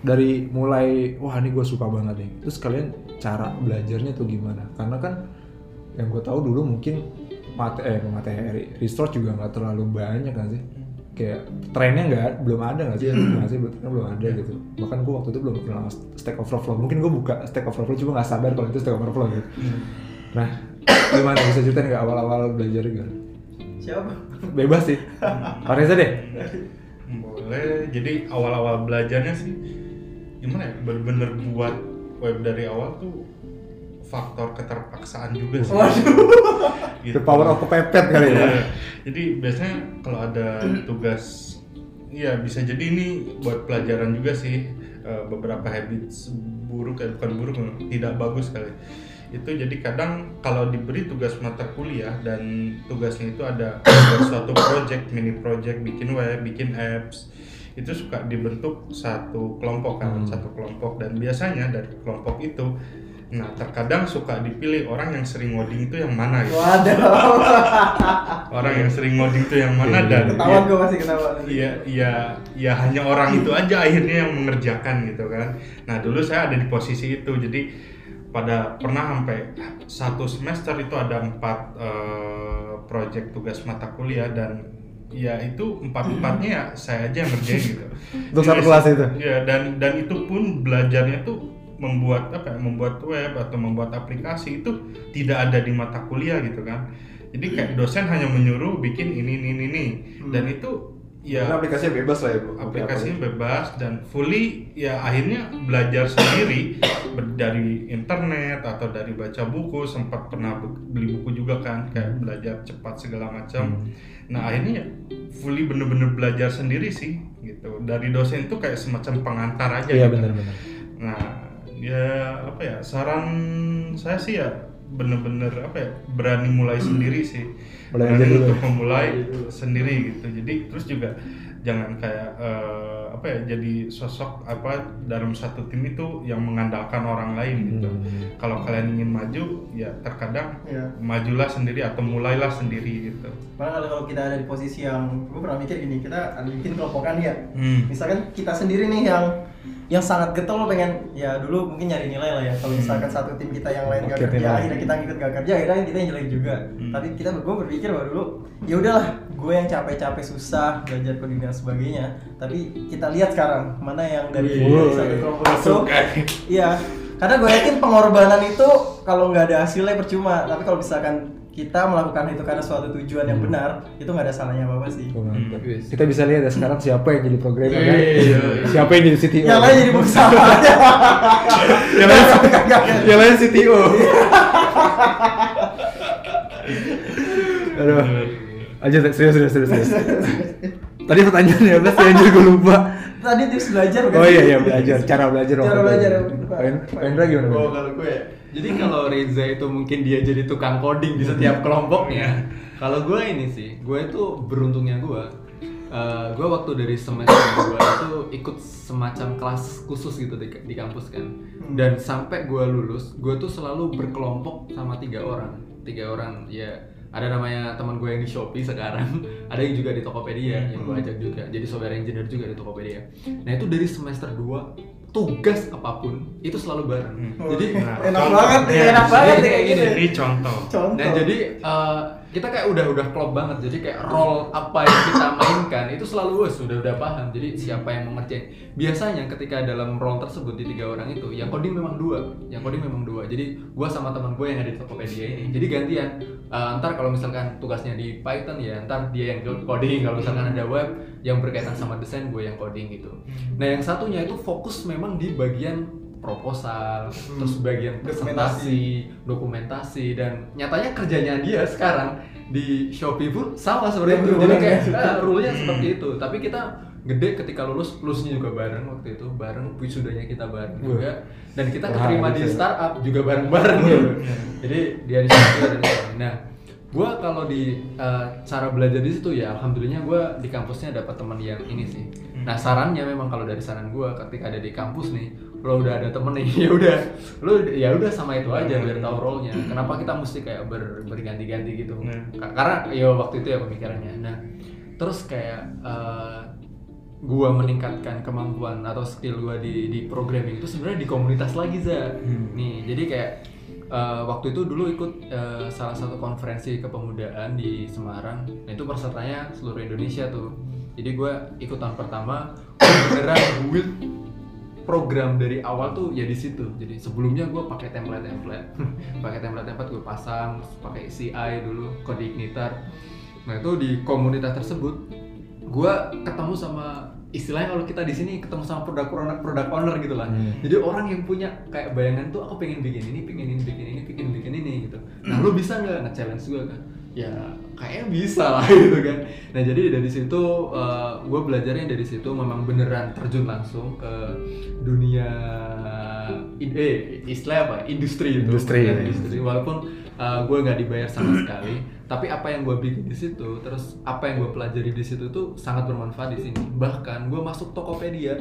dari mulai wah ini gue suka banget nih. Terus kalian cara belajarnya tuh gimana? Karena kan yang gue tahu dulu mungkin mate eh materi resource juga nggak terlalu banyak kan sih kayak trennya nggak belum ada nggak sih nggak sih trennya belum ada gitu bahkan gue waktu itu belum kenal Stack Overflow mungkin gue buka Stack Overflow cuma nggak sadar kalau itu Stack Overflow gitu nah gimana bisa ceritain nggak awal-awal belajar gitu siapa? Bebas sih. Fareza deh. Boleh. Jadi awal-awal belajarnya sih gimana ya? Bener-bener buat web dari awal tuh faktor keterpaksaan juga sih. The power of kepepet kali ya. Iya. Jadi biasanya kalau ada tugas, ya bisa jadi ini buat pelajaran juga sih. Eh, beberapa habits buruk, eh, bukan buruk, tidak bagus kali. Itu jadi kadang kalau diberi tugas mata kuliah dan tugasnya itu ada, ada suatu project, mini project, bikin web, bikin apps, itu suka dibentuk satu kelompok kan, Hmm. satu kelompok. Dan biasanya dari kelompok itu Nah, terkadang suka dipilih orang yang sering ngoding itu yang mana gitu. Waduh. Orang yang sering ngoding itu yang mana Iya, dan ketahuan gue masih ketahuan. Iya iya ya hanya orang itu aja akhirnya yang mengerjakan gitu kan. Nah dulu saya ada di posisi itu jadi pada pernah sampai satu semester itu ada empat eh, project tugas mata kuliah dan ya itu empat empatnya ya saya aja yang ngerjain gitu. Untuk satu kelas itu? Ya dan dan itu pun belajarnya tuh membuat apa ya, membuat web atau membuat aplikasi itu tidak ada di mata kuliah gitu kan. Jadi kayak dosen hanya menyuruh bikin ini ini ini, ini. dan itu ya Karena aplikasinya bebas lah ya bu. aplikasinya bebas dan fully ya akhirnya belajar sendiri dari internet atau dari baca buku sempat pernah be- beli buku juga kan kayak belajar cepat segala macam nah akhirnya ya fully bener-bener belajar sendiri sih gitu dari dosen itu kayak semacam pengantar aja Iya gitu. benar-benar. nah ya apa ya saran saya sih ya bener-bener apa ya berani mulai sendiri sih. Mulai berani untuk ya. memulai sendiri gitu. Jadi terus juga jangan kayak eh, apa ya jadi sosok apa dalam satu tim itu yang mengandalkan orang lain gitu Hmm. kalau kalian ingin maju ya terkadang Iya. majulah sendiri atau mulailah sendiri gitu Malah kalau kalau kita ada di posisi yang gue pernah mikir gini, kita ada bikin kelompokan ya. Hmm. Misalkan kita sendiri nih yang yang sangat getol lo pengen ya dulu mungkin nyari nilai lah ya. Kalau misalkan satu tim kita yang lain gak kerja, akhirnya kita ngikut gak kerja, akhirnya kita yang jelek juga. Hmm. Tapi kita gue berpikir bahwa dulu ya udahlah, gue yang capek-capek susah belajar coding dan sebagainya. Tapi kita lihat sekarang mana yang dari, satu kelompok itu masuk. Iya, karena gue yakin pengorbanan itu kalau nggak ada hasilnya percuma. Tapi kalau misalkan kita melakukan itu karena suatu tujuan yang benar, itu nggak ada salahnya apa apa sih. Hmm. Kita bisa lihat ya sekarang siapa yang jadi programmer kan? Iya. Siapa yang jadi CTO? Yang lain jadi pengusaha. yang lain yang lain CTO. Aduh. Aja serius serius serius. serius. Tadi pertanyaannya apa sih anjir gue lupa. Tadi tips belajar bukan? Oh iya iya belajar, cara belajar. Cara belajar. pengen lagi gimana? Oh kalau gue, jadi kalau Reza itu mungkin dia jadi tukang coding di setiap kelompoknya. Kalau gue ini sih, gue itu beruntungnya gue. eh, gue waktu dari semester gue itu ikut semacam kelas khusus gitu di, di kampus kan. Dan sampai gue lulus, gue tuh selalu berkelompok sama tiga orang. Tiga orang ya ada namanya teman gue yang di Shopee sekarang, ada yang juga di Tokopedia yang gue ajak juga. Jadi software engineer juga di Tokopedia. Nah itu dari semester 2 tugas apa pun itu selalu bareng. Oh, Jadi Nah, enak contoh. banget enak ini- banget kayak gini. ini contoh Contoh. Nah jadi eh, kita kayak udah udah klop banget. Jadi kayak role apa yang kita mainkan itu selalu wes sudah udah paham. Jadi siapa yang mau ngerjain. Biasanya ketika dalam role tersebut di tiga orang itu, yang coding memang dua, yang coding memang dua. Jadi gua sama teman gue yang ada di Tokopedia ini. Jadi gantian. Eh, ntar kalau misalkan tugasnya di Python ya, ntar dia yang coding. Kalau misalkan ada web yang berkaitan sama desain, gue yang coding gitu. Nah yang satunya itu fokus memang di bagian proposal, terus bagian presentasi, dokumentasi dan nyatanya kerjanya dia sekarang di Shopee pun sama seperti itu. Jadi kayak ya. ah, rule-nya seperti itu. Tapi kita gede ketika lulus, lulusnya juga bareng waktu itu, bareng wisudanya kita bareng juga dan kita Wah, keterima di bisa. startup juga bareng-bareng gitu. Jadi dia di situ dan di. Nah, gua kalau di uh, cara belajar di situ ya alhamdulillahnya gua di kampusnya dapat teman yang ini sih. Nah, sarannya memang kalau dari saran gua ketika ada di kampus nih, lo udah ada temen nih, ya udah, lo ya udah sama itu aja biar tahu role-nya. Kenapa kita mesti kayak ber, berganti-ganti gitu? Hmm. Ka- Karena ya waktu itu ya pemikirannya. Nah, terus kayak uh, gua meningkatkan kemampuan atau skill gua di di programming itu sebenarnya di komunitas lagi za nih jadi kayak eh, waktu itu dulu ikut eh, salah satu konferensi kepemudaan di Semarang nah itu pesertanya seluruh Indonesia tuh jadi gua ikut tahun pertama gua beneran build program dari awal tuh ya di situ. Jadi sebelumnya gua pakai template template pakai template template gue pasang pakai CI dulu kode ignitar nah itu di komunitas tersebut gua ketemu sama istilahnya kalau kita di sini ketemu sama produk owner produk owner gitu lah. Hmm. jadi orang yang punya kayak bayangan tuh aku pengen bikin ini pengen ini bikin ini bikin bikin ini gitu. Nah lu bisa nggak nge-challenge gue kan ya kayaknya bisa lah gitu kan. Nah jadi dari situ gue belajarnya dari situ memang beneran terjun langsung ke dunia in- eh istilah apa? Industri itu. Industri. Beneran industri. Walaupun gue nggak dibayar sama sekali tapi apa yang gue bikin di situ terus apa yang gue pelajari di situ tuh sangat bermanfaat di sini. Bahkan gue masuk Tokopedia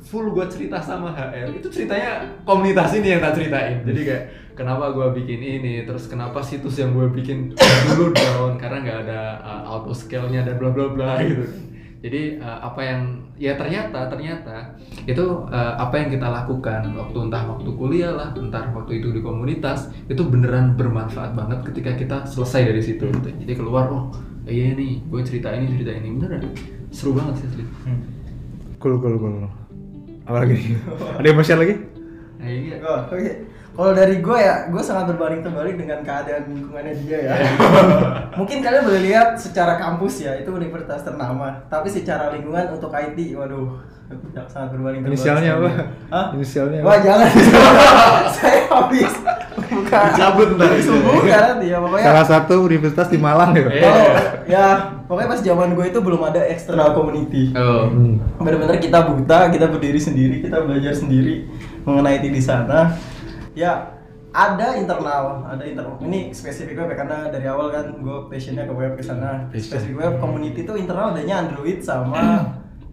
full gue cerita sama HR itu ceritanya komunitas ini yang tak ceritain. Jadi kayak kenapa gue bikin ini terus kenapa situs yang gue bikin dulu down karena nggak ada uh, auto scale nya dan bla bla bla gitu Jadi eh, apa yang ya ternyata ternyata itu eh, apa yang kita lakukan waktu entah waktu kuliah lah, entah waktu itu di komunitas itu beneran bermanfaat banget ketika kita selesai dari situ. gitu. Jadi keluar oh iya nih gue cerita ini cerita ini beneran seru banget sih asli. Hmm. Cool, cool, cool. Apa lagi? Ada yang mau share lagi? Nah, iya. Oh, Oke. Kalau dari gue ya, gue sangat berbanding terbalik dengan keadaan lingkungannya dia ya. Mungkin kalian boleh lihat secara kampus ya, itu universitas ternama. Tapi secara lingkungan untuk IT, waduh, sangat berbanding terbalik. Inisialnya apa? Hah? Inisialnya Wah apa? jangan, saya habis. Bukan. Dicabut ntar. Bukan nanti ya, pokoknya. Salah satu universitas di Malang ya. Kalau ya, pokoknya pas zaman gue itu belum ada external community. Oh. Hmm. benar-benar kita buta, kita berdiri sendiri, kita belajar sendiri mengenai IT di sana. Ya ada internal, ada internal. Ini spesifik web ya, karena dari awal kan gue passionnya ke web ke sana. Passion. Spesifik web community itu internal adanya Android sama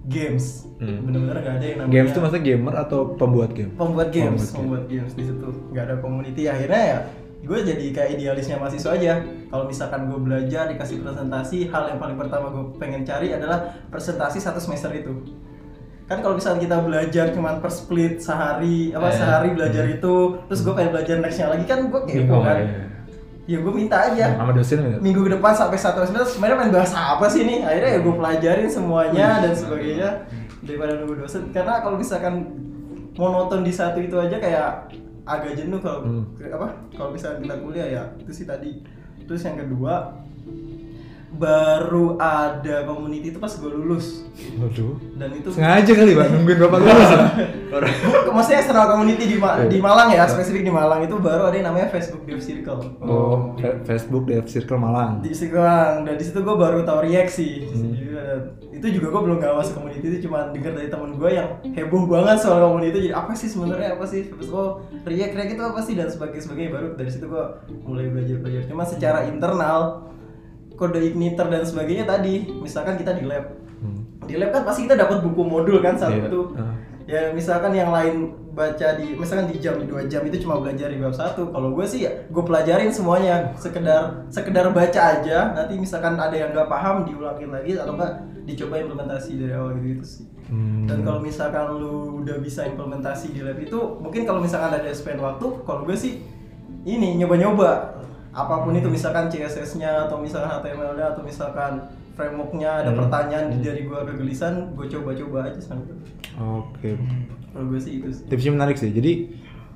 games. Hmm. Benar-benar gak ada yang namanya. Games itu maksudnya gamer atau pembuat game? pembuat games, Pembuat game. pembuat games di situ. Gak ada community. Akhirnya ya gue jadi kayak idealisnya mahasiswa aja. Kalau misalkan gue belajar dikasih presentasi, hal yang paling pertama gue pengen cari adalah presentasi satu semester itu. Kan kalau misalnya kita belajar cuman per split sehari, apa Eh. sehari belajar itu, terus gue pengen belajar nextnya lagi kan gue kepo kan. iya. Ya gue minta aja Sama dosen gitu? minggu ke depan sampai satu semester sebenarnya main bahasa apa sih nih akhirnya ya gue pelajarin semuanya dan sebagainya daripada nunggu dosen karena kalau misalkan monoton di satu itu aja kayak agak jenuh kalau Hmm. apa kalau misalkan kita kuliah ya itu sih tadi terus yang kedua baru ada community itu pas gue lulus. Waduh. dan itu Sengaja kali pak nungguin bapak lulus. ya? maksudnya external community di, Ma- di Malang ya spesifik di Malang. Itu baru ada yang namanya Facebook Dev Circle. Oh, Facebook Dev Circle Malang. di situ kan dan di situ gue baru tahu React sih. Hmm. Itu juga gue belum gak masuk community itu cuma denger dari temen gue yang heboh banget soal community. Jadi apa sih sebenarnya? Apa sih? Terus oh React React itu apa sih? Dan sebagainya sebagainya baru dari situ gue mulai belajar belajar cuma secara internal kode igniter dan sebagainya tadi misalkan kita di lab Hmm. di lab kan pasti kita dapat buku modul kan saat Iya. itu Ah. ya misalkan yang lain baca di misalkan di jam di dua jam itu cuma belajar di bab satu kalau gue sih ya gue pelajarin semuanya sekedar sekedar baca aja nanti misalkan ada yang nggak paham diulangin lagi atau enggak dicoba implementasi dari awal gitu, gitu sih Hmm. dan kalau misalkan lu udah bisa implementasi di lab itu mungkin kalau misalkan ada spend waktu kalau gue sih ini nyoba-nyoba apa pun itu misalkan CSS-nya atau misalkan HTML-nya atau misalkan framework-nya ada Hmm. pertanyaan dari gue kegelisahan gue coba-coba aja sampai Oke. kalau gue sih itu sih Tipsnya menarik sih. Jadi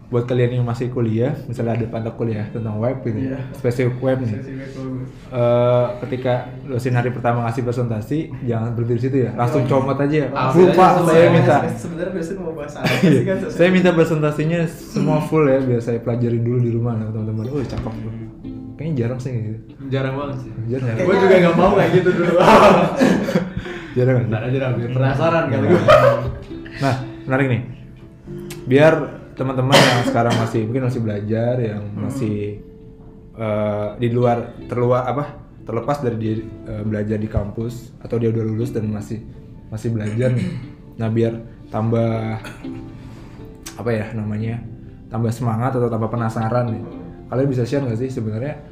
buat kalian yang masih kuliah, misalnya ada mata kuliah tentang web gitu, Iya. spesifik web nih. Spesifik. Eh, ketika dosen hari pertama ngasih presentasi, jangan berhenti di situ ya, langsung comot aja. Full pak, aja saya minta. sebenarnya dosen mau bahas apa sih kan Iya. saya minta presentasinya semua full ya, biar saya pelajarin dulu di rumah sama teman-teman. Oh cakep tuh. Kayaknya jarang sih gitu. Jarang banget sih. Jarang. Gue juga nggak mau kayak gitu dulu. Jarang kan? Ntar aja dah, biar penasaran kali gue. Nah, menarik nih. Biar teman-teman yang sekarang masih mungkin masih belajar, yang masih eh, di luar terluar apa terlepas dari dia eh, belajar di kampus atau dia udah lulus dan masih masih belajar nih. Nah, biar tambah apa ya namanya tambah semangat atau tambah penasaran nih. Kalian bisa share nggak sih sebenarnya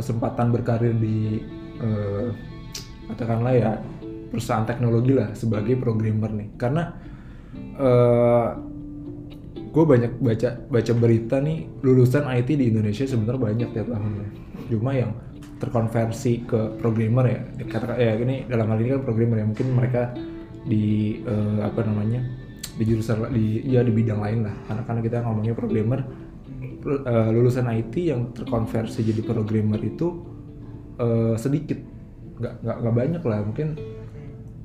kesempatan berkarir di eh, katakanlah ya perusahaan teknologi lah sebagai programmer nih. Karena eh gue banyak baca baca berita nih lulusan IT di Indonesia sebenarnya banyak tiap tahunnya. Cuma yang terkonversi ke programmer ya kata ya ini dalam hal ini kan programmer ya mungkin mereka di eh, apa namanya di jurusan di ya di bidang lain lah. Karena karena kita ngomongnya programmer eh, lulusan IT yang terkonversi jadi programmer itu eh, sedikit. Nggak nggak nggak banyak lah. Mungkin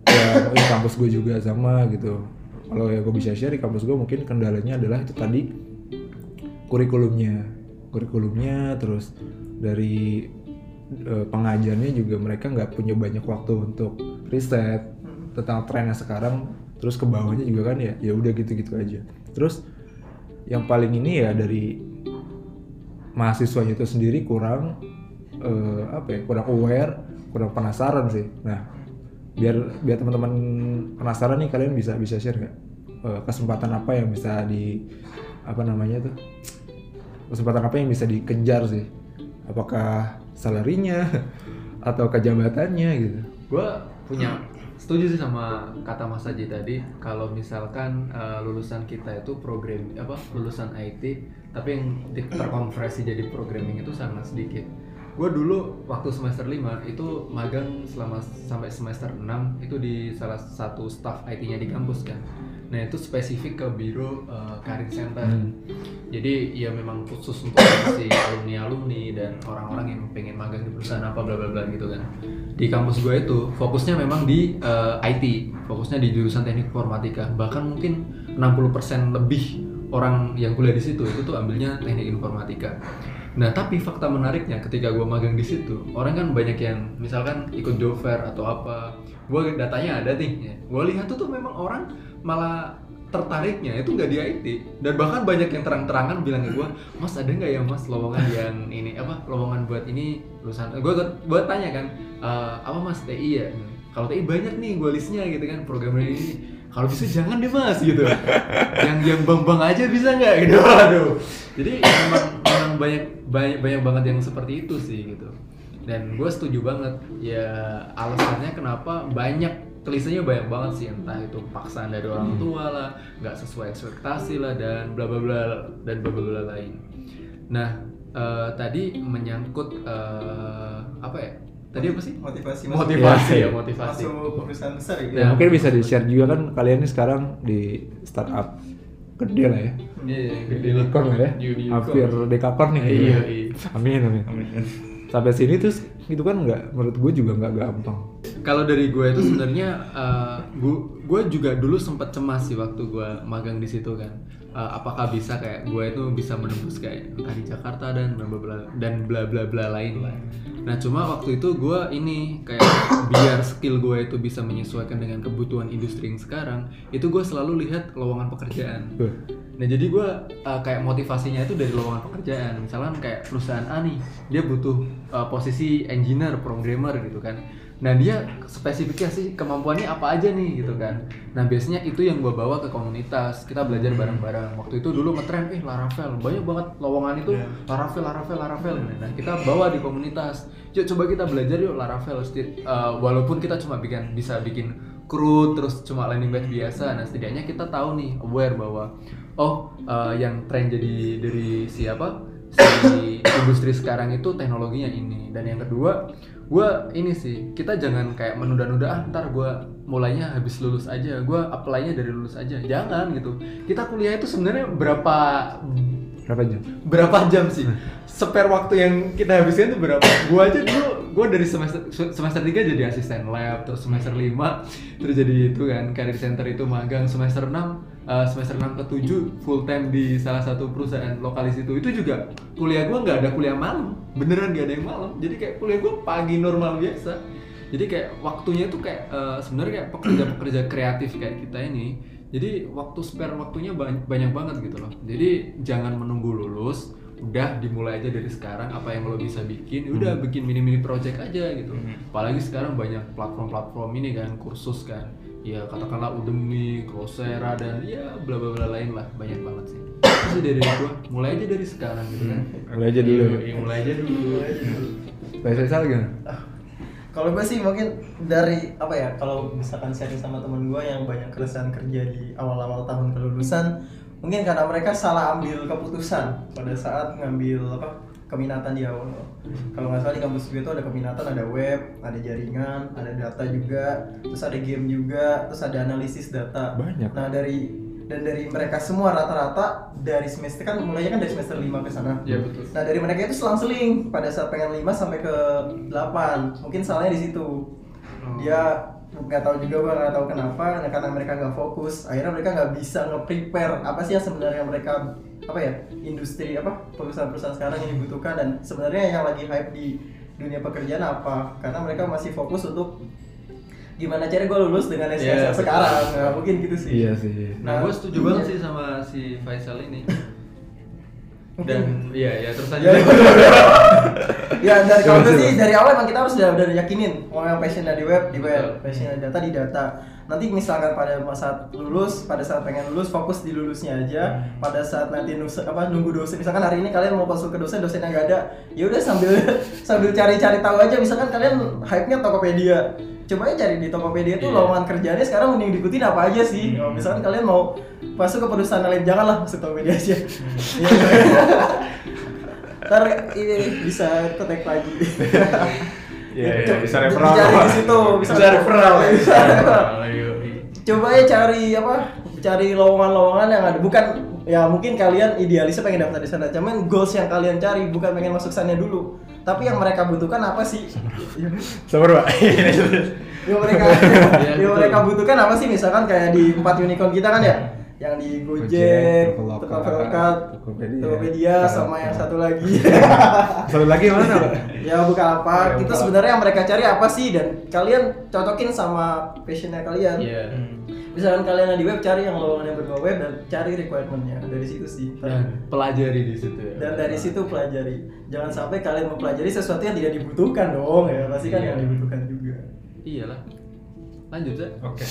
ya mungkin kampus gue juga sama gitu. Kalau ya gue bisa share di kampus gue mungkin kendalanya adalah itu tadi kurikulumnya. Kurikulumnya terus dari eh, pengajarnya juga mereka nggak punya banyak waktu untuk riset. Tentang trennya sekarang terus ke bawahnya juga kan ya ya udah gitu-gitu aja. Terus yang paling ini ya dari mahasiswanya itu sendiri kurang eh, apa ya kurang aware kurang penasaran sih. Nah biar biar teman-teman penasaran nih kalian bisa bisa share nggak eh, kesempatan apa yang bisa di apa namanya tuh kesempatan apa yang bisa dikejar sih? Apakah salarinya atau kejabatannya gitu? Gue punya setuju sih sama kata Mas Aji tadi kalau misalkan eh, lulusan kita itu program apa lulusan IT tapi yang terkonversi jadi programming itu sangat sedikit. Gue dulu waktu semester 5 itu magang selama sampai semester 6 itu di salah satu staff IT-nya di kampus kan. Nah, itu spesifik ke biro eh, karir center. Jadi ya memang khusus untuk si alumni-alumni dan orang-orang yang pengen magang di perusahaan apa bla bla bla gitu kan. Di kampus gue itu fokusnya memang di eh, IT, fokusnya di jurusan teknik informatika. Bahkan mungkin 60% lebih orang yang kuliah di situ itu tuh ambilnya teknik informatika. Nah, tapi fakta menariknya ketika gue magang di situ, orang kan banyak yang misalkan ikut job fair atau apa. Gue datanya ada nih. Ya. Gue lihat tuh tuh memang orang malah tertariknya itu nggak di IT dan bahkan banyak yang terang-terangan bilang ke gue, Mas ada nggak ya Mas lowongan yang ini apa lowongan buat ini lulusan? Gue gue tanya kan, "Eh, apa Mas TI ya? Kalau TI banyak nih gue listnya gitu kan programmer ini. Kalau bisa jangan deh Mas gitu. yang yang bang-bang aja bisa nggak gitu. Aduh. Jadi memang memang banyak banyak banyak banget yang seperti itu sih gitu. Dan gue setuju banget ya alasannya kenapa banyak klisenya banyak banget sih entah itu paksaan dari orang tua lah, nggak sesuai ekspektasi lah dan bla bla bla dan bla bla bla lain. Nah eh, tadi menyangkut eh, apa ya? Tadi apa sih? motivasi Motivasi Iya, ya motivasi. masuk perusahaan besar gitu Ya, mungkin bisa di-share juga kan kalian ini sekarang di startup gede lah ya. Iya, Di unicorn lah ya. Hampir dekakorn nih. Iya, iya. Amin, amin. Sampai sini terus itu kan nggak menurut gue juga nggak gampang. Kalau dari gue itu sebenarnya uh, gue gue juga dulu sempat cemas sih waktu gue magang di situ kan. Uh, apakah bisa kayak gue itu bisa menembus kayak entah di Jakarta dan bla bla bla dan bla bla bla lain lah. Nah cuma waktu itu gue ini kayak biar skill gue itu bisa menyesuaikan dengan kebutuhan industri yang sekarang, itu gue selalu lihat lowongan pekerjaan. Nah jadi gue kayak motivasinya itu dari lowongan pekerjaan. Misalkan kayak perusahaan A nih, dia butuh uh, posisi engineer, programmer gitu kan. Nah dia spesifikasi kemampuannya apa aja nih gitu kan. Nah biasanya itu yang gue bawa ke komunitas. Kita belajar bareng-bareng. Waktu itu dulu ngetren, eh Laravel banyak banget lowongan itu Laravel, Laravel, Laravel. Nah kita bawa di komunitas. Yuk coba kita belajar yuk Laravel. Uh, walaupun kita cuma bikin bisa bikin CRUD terus cuma landing page biasa. Nah setidaknya kita tahu nih aware bahwa oh uh, yang tren jadi dari siapa si industri sekarang itu teknologinya ini. Dan yang kedua gue ini sih kita jangan kayak menunda-nunda ah ntar gue mulainya habis lulus aja gue apply-nya dari lulus aja. Jangan gitu. Kita kuliah itu sebenarnya berapa Berapa jam? berapa jam sih? Spare waktu yang kita habiskan itu berapa? Gue aja dulu gue dari semester semester 3 jadi asisten lab terus semester 5 terus jadi itu kan career center itu magang semester 6 eh, semester 6 ke 7 full time di salah satu perusahaan lokalis itu itu juga kuliah gue nggak ada kuliah malam. Beneran nggak ada yang malam. Jadi kayak kuliah gue pagi normal biasa. Jadi kayak waktunya itu kayak eh, sebenarnya kayak pekerja-pekerja kreatif kayak kita ini jadi waktu spare waktunya banyak, banyak banget gitu loh. Jadi jangan menunggu lulus udah dimulai aja dari sekarang apa yang lo bisa bikin ya udah bikin mini mini project aja gitu. Apalagi sekarang banyak platform-platform ini kan kursus kan ya katakanlah Udemy, Coursera dan ya bla bla bla lain lah. Banyak banget sih. Itu sih dari gua. Mulai aja dari sekarang gitu kan. Mulai aja dulu. Iya, iya, mulai aja dulu. Bahasa Sal gimana? Kalau gue sih mungkin dari apa ya kalau misalkan sharing sama temen gue yang banyak keresahan kerja di awal-awal tahun kelulusan mungkin karena mereka salah ambil keputusan pada saat ngambil apa keminatan di awal. Kalau nggak salah di kampus gue itu ada keminatan, ada web, ada jaringan, ada data juga, terus ada game juga, terus ada analisis data. Banyak. Nah dari dan dari mereka semua rata-rata dari semester kan mulainya kan dari semester 5 ke sana. ya betul Nah dari mereka itu selang-seling pada saat pengen 5 sampai ke 8 Mungkin salahnya di situ Dia nggak tahu juga gua nggak tahu kenapa nah, karena mereka nggak fokus akhirnya mereka nggak bisa nge-prepare apa sih yang sebenarnya mereka apa ya industri apa perusahaan-perusahaan sekarang yang dibutuhkan dan sebenarnya yang lagi hype di dunia pekerjaan apa karena mereka masih fokus untuk gimana cara gue lulus dengan SKS Iya, sekarang nah, mungkin gitu sih Iya sih. Nah, gue setuju Iya. banget sih sama si Faisal ini. Dan iya ya terus aja. Ya, ya dari kalau sih dari awal emang kita harus udah udah yakinin mau yang passion di web di web, Betul. passion di data di data. Nanti misalkan pada saat lulus, pada saat pengen lulus fokus di lulusnya aja. Pada saat nanti nus, apa nunggu dosen, misalkan hari ini kalian mau konsul ke dosen, dosennya nggak ada, ya udah sambil sambil cari-cari tahu aja. Misalkan kalian hype-nya Tokopedia, coba aja cari di Tokopedia tuh Iya. lowongan kerjaannya sekarang mending diikutin apa aja sih. Kalau misalkan kalian mau masuk ke perusahaan lain janganlah masuk Tokopedia aja. Iya. Ntar ini bisa ketek lagi. Iya, iya, bisa referral. Cari di situ, bisa, Bisa referral. Bisa referral. Ayo. Coba ya cari apa? Cari lowongan-lowongan yang ada. Bukan ya mungkin kalian idealisnya pengen daftar di sana. Cuman goals yang kalian cari bukan pengen masuk sana dulu. Tapi yang mereka butuhkan apa sih? Sabar, Pak. yang mereka Iya, yang mereka butuhkan apa sih? Misalkan kayak di empat unicorn kita kan ya? Yang di Gojek, Traveloka, Tokopedia. Tokopedia, sama yang satu lagi. Satu lagi yang mana, Pak? ya bukan apa. Itu bukan. sebenarnya yang mereka cari apa sih? Dan kalian cocokin sama passionnya kalian. Iya. Misalkan kalian di web cari yang lowongan yang berbau web dan cari requirementnya dari situ sih. Dan pelajari di situ ya. Dan dari situ pelajari. Jangan sampai kalian mempelajari sesuatu yang tidak dibutuhkan dong ya. Pasti kan Iya. yang dibutuhkan juga. Iyalah. Lanjut, Zak. Oke.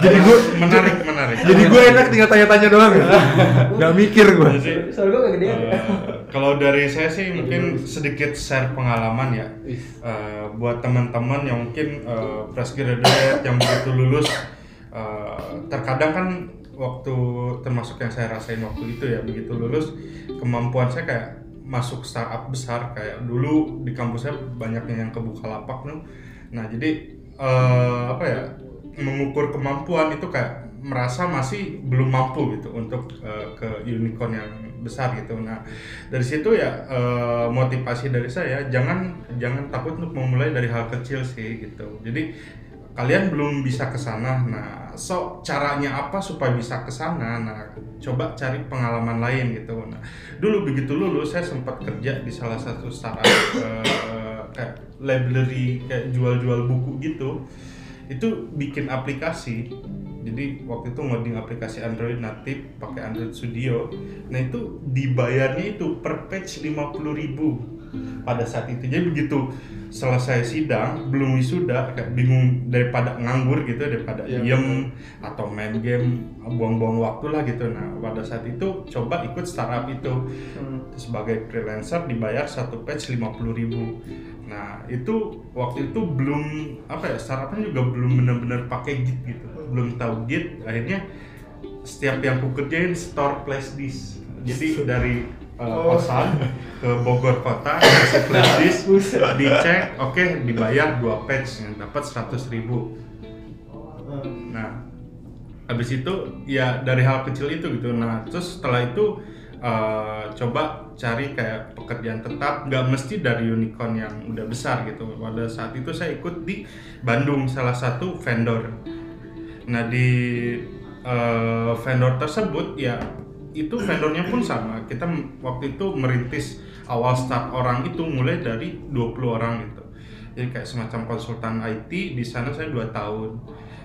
Jadi gue menarik, menarik. jadi gue enak tinggal tanya-tanya doang ya. Gak mikir gue. Soalnya gue gak gedean. Eh, kalau dari saya sih mungkin sedikit share pengalaman ya. Eh, buat teman-teman yang mungkin eh, fresh graduate yang begitu lulus eh, terkadang kan waktu termasuk yang saya rasain waktu itu ya begitu lulus kemampuan saya kayak masuk startup besar kayak dulu di kampus saya banyaknya yang kebuka lapak tuh nah jadi eh, apa ya mengukur kemampuan itu kayak merasa masih belum mampu gitu untuk eh, ke unicorn yang besar gitu. Nah dari situ ya eh, motivasi dari saya jangan jangan takut untuk memulai dari hal kecil sih gitu. Jadi kalian belum bisa ke sana. Nah, so caranya apa supaya bisa ke sana? Nah, coba cari pengalaman lain gitu. Nah, dulu begitu lulus saya sempat kerja di salah satu startup eh, kayak library kayak jual-jual buku gitu itu bikin aplikasi jadi waktu itu ngoding aplikasi Android natif pakai Android Studio nah itu dibayarnya itu per page 50.000 pada saat itu jadi begitu selesai sidang belum wisuda kayak bingung daripada nganggur gitu daripada Iya, diem atau main game buang-buang waktu lah gitu. Nah pada saat itu coba ikut startup itu. Hmm. sebagai freelancer dibayar satu page 50.000 nah itu waktu itu belum apa ya startupnya juga belum benar-benar pakai git gitu. Belum tahu git akhirnya setiap yang ku kerjain store flash disk. Jadi dari uh, kosan ke Bogor kota kasih flash disk dicek oke dibayar dua page yang dapat 100.000 ribu. Nah, habis itu ya dari hal kecil itu gitu. Nah, terus setelah itu eh, coba cari kayak pekerjaan tetap, nggak mesti dari unicorn yang udah besar gitu. Pada saat itu saya ikut di Bandung salah satu vendor. Nah di eh, vendor tersebut ya itu vendornya pun sama. Kita waktu itu merintis awal start orang itu mulai dari 20 orang gitu. Jadi kayak semacam konsultan IT di sana saya dua tahun.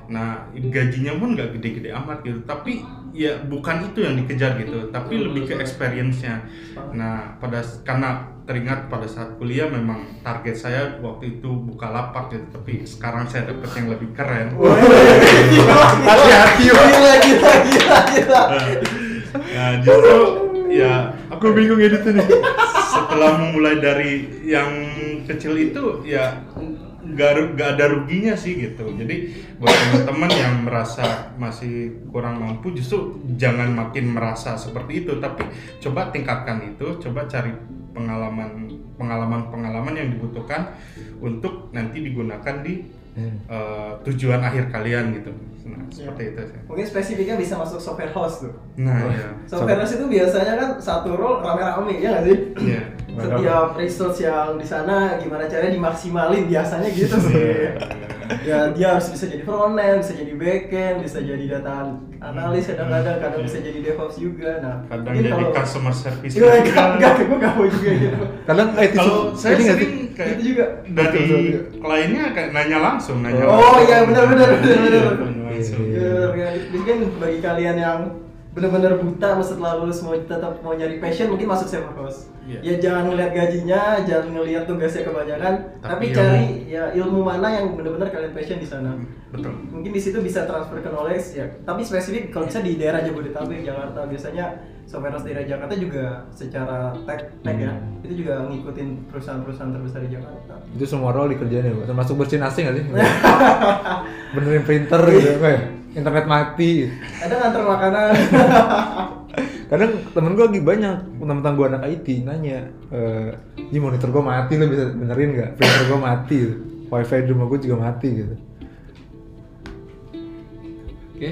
Nah gajinya pun nggak gede-gede amat gitu. Tapi ya bukan itu yang dikejar gitu. Tapi lebih ke experience-nya. Nah pada karena teringat pada saat kuliah memang target saya waktu itu buka lapak gitu. Tapi sekarang saya dapat yang lebih keren. Hati-hati, gila, gila, gila. Nah, justru ya Aku bingung editnya nih. setelah memulai dari yang kecil itu ya nggak nggak ada ruginya sih gitu. Jadi buat teman-teman yang merasa masih kurang mampu justru jangan makin merasa seperti itu, tapi coba tingkatkan itu, coba cari pengalaman pengalaman pengalaman yang dibutuhkan untuk nanti digunakan di eh, tujuan akhir kalian gitu. Nah, seperti itu sih. Mungkin spesifiknya bisa masuk software house tuh. Nah, ya. Software house itu biasanya kan satu role rame-rame ya nggak sih? Iya. Setiap research yang di sana gimana caranya dimaksimalin biasanya gitu sih. ya dia harus bisa jadi front end, bisa jadi back end, bisa jadi data analis kadang-kadang, kadang bisa jadi DevOps juga. Nah, Kadang jadi kalau- customer service. Enggak, enggak, enggak, gue gak mau juga gitu. Kadang IT Kalau saya ini nggak sih? sering kayak Itu juga. dari kliennya kayak nanya langsung, nanya Oh, langsung. iya, benar, benar, benar, benar. Nanya langsung. Iya. Ya, Mungkin bagi kalian yang bener-bener buta setelah lulus mau tetap mau nyari passion mungkin masuk server host Iya. ya jangan ngeliat gajinya jangan ngeliat tugasnya kebanyakan Tapi tapi, ilmu. cari ya ilmu mana yang bener-bener kalian passion di sana betul mungkin di situ bisa transfer ke knowledge ya tapi spesifik kalau bisa di daerah Jabodetabek Jakarta biasanya software house daerah Jakarta juga secara tech tech ya Hmm. itu juga ngikutin perusahaan-perusahaan terbesar di Jakarta Itu semua role dikerjain ya? Termasuk bersihin AC nggak sih? Benerin printer gitu, apa ya? Internet mati. ada nganter makanan Kadang temen gue lagi banyak, temen-temen gue anak IT nanya, eh, Ji monitor gue mati lo bisa benerin nggak? Printer gue mati, gitu. wifi di rumah gue juga mati gitu. Oke.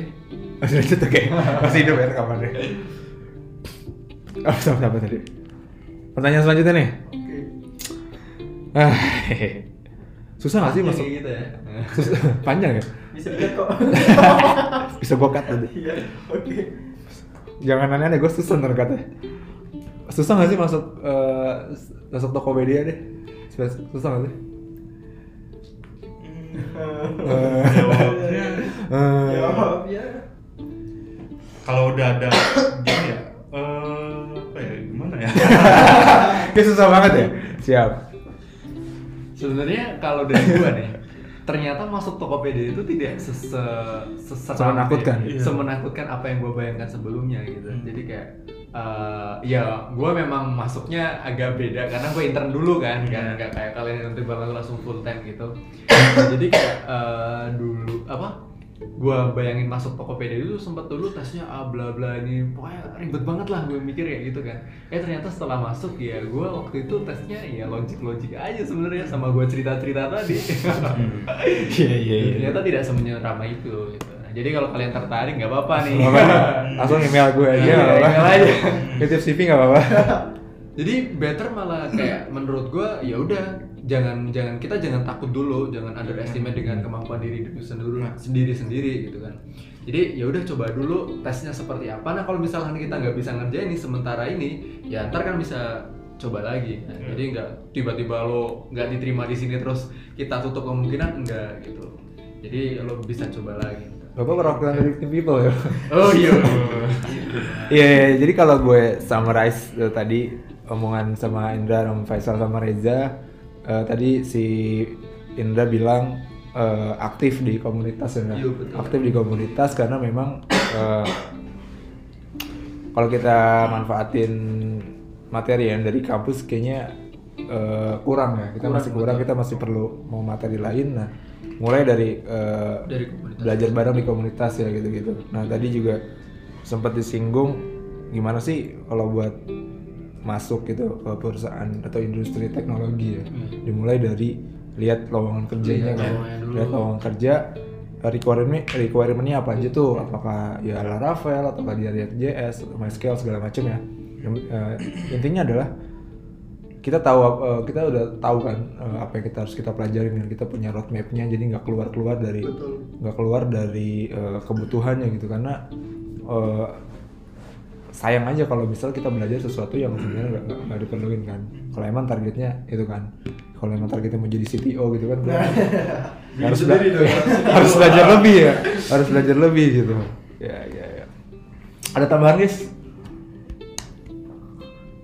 Masih lanjut oke, masih hidup ya rekamannya. Oh, sama apa tadi? Pertanyaan selanjutnya nih. Ah, hehe. susah nggak sih masuk? Kayak gitu ya. Susah, panjang ya? Bisa dilihat kok Bisa gue cut tadi. iya oke Jangan aneh-aneh, gue susah ntar katanya Susah gak sih masuk eh, masuk Tokopedia deh? Susah- gak sih? Eh, jawabnya eh, jawab ya kalau udah ada gini ya eh, apa ya gimana ya Kayak susah banget ya? Siap Sebenarnya kalau dari gua nih, ternyata masuk Tokopedia itu tidak sese seseram Semenakutkan. ya, Iya. semenakutkan apa yang gua bayangkan sebelumnya gitu. Hmm. Jadi kayak eh, ya gua memang masuknya agak beda karena gue intern dulu kan, kan nggak kayak kalian yang nanti bakal langsung full time gitu. Jadi kayak eh, dulu apa? Gua bayangin masuk Tokopedia itu sempat dulu tesnya ah bla bla ini pokoknya ribet banget lah gue mikir ya gitu kan. Eh ternyata setelah masuk ya gue waktu itu tesnya ya logik logik aja sebenarnya sama gue cerita cerita tadi. Iya iya iya ternyata tidak semenyeramai itu. Gitu. Nah, jadi kalau kalian tertarik nggak apa-apa nih. Nggak. Langsung email gue aja nggak apa-apa. email aja. Titip CV gak apa-apa Jadi better malah kayak menurut gua ya udah jangan jangan kita jangan takut dulu, jangan underestimate dengan kemampuan diri itu sendiri sendiri sendiri gitu kan. Jadi ya udah coba dulu tesnya seperti apa. Nah kalau misalkan kita nggak bisa ngerjain nih sementara ini, ya ntar kan bisa coba lagi. Nah, Hmm. Jadi nggak tiba-tiba lo nggak diterima di sini terus kita tutup kemungkinan enggak gitu. Jadi lo bisa coba lagi. Bapak perwakilan dari tim people ya? Oh iya. Iya, iya, jadi kalau gue summarize eh, tadi omongan sama Indra, sama Faisal, sama Reza, eh, tadi si Indra bilang eh, aktif di komunitas ya, Iya, betul. aktif di komunitas karena memang eh, kalau kita manfaatin materi yang dari kampus kayaknya eh, kurang ya, kita Kurang, masih kurang, betul. kita masih perlu mau materi lain. Nah, mulai dari eh, Dari komunitas. belajar bareng di komunitas ya gitu-gitu. Nah tadi juga sempat disinggung gimana sih kalau buat masuk gitu ke perusahaan atau industri teknologi ya. Hmm. Dimulai dari lihat lowongan kerjanya Lihat kan, lihat lowongan kerja requirement requirementnya apa aja tuh? Apakah ya Laravel atau dia JS atau MySQL segala macam ya. Yang, eh, intinya adalah kita tahu eh, kita udah tahu kan eh, apa yang kita harus kita pelajarin kan kita punya roadmapnya jadi nggak keluar keluar dari nggak keluar dari eh, kebutuhannya gitu. Karena eh, sayang aja kalau misal kita belajar sesuatu yang sebenarnya nggak- nggak nggak diperluin kan. Kalau emang targetnya itu kan. Kalau emang targetnya mau jadi CTO gitu kan harus bela- harus belajar lebih ya. Harus belajar lebih gitu. Ya ya ya. Ada tambahan guys?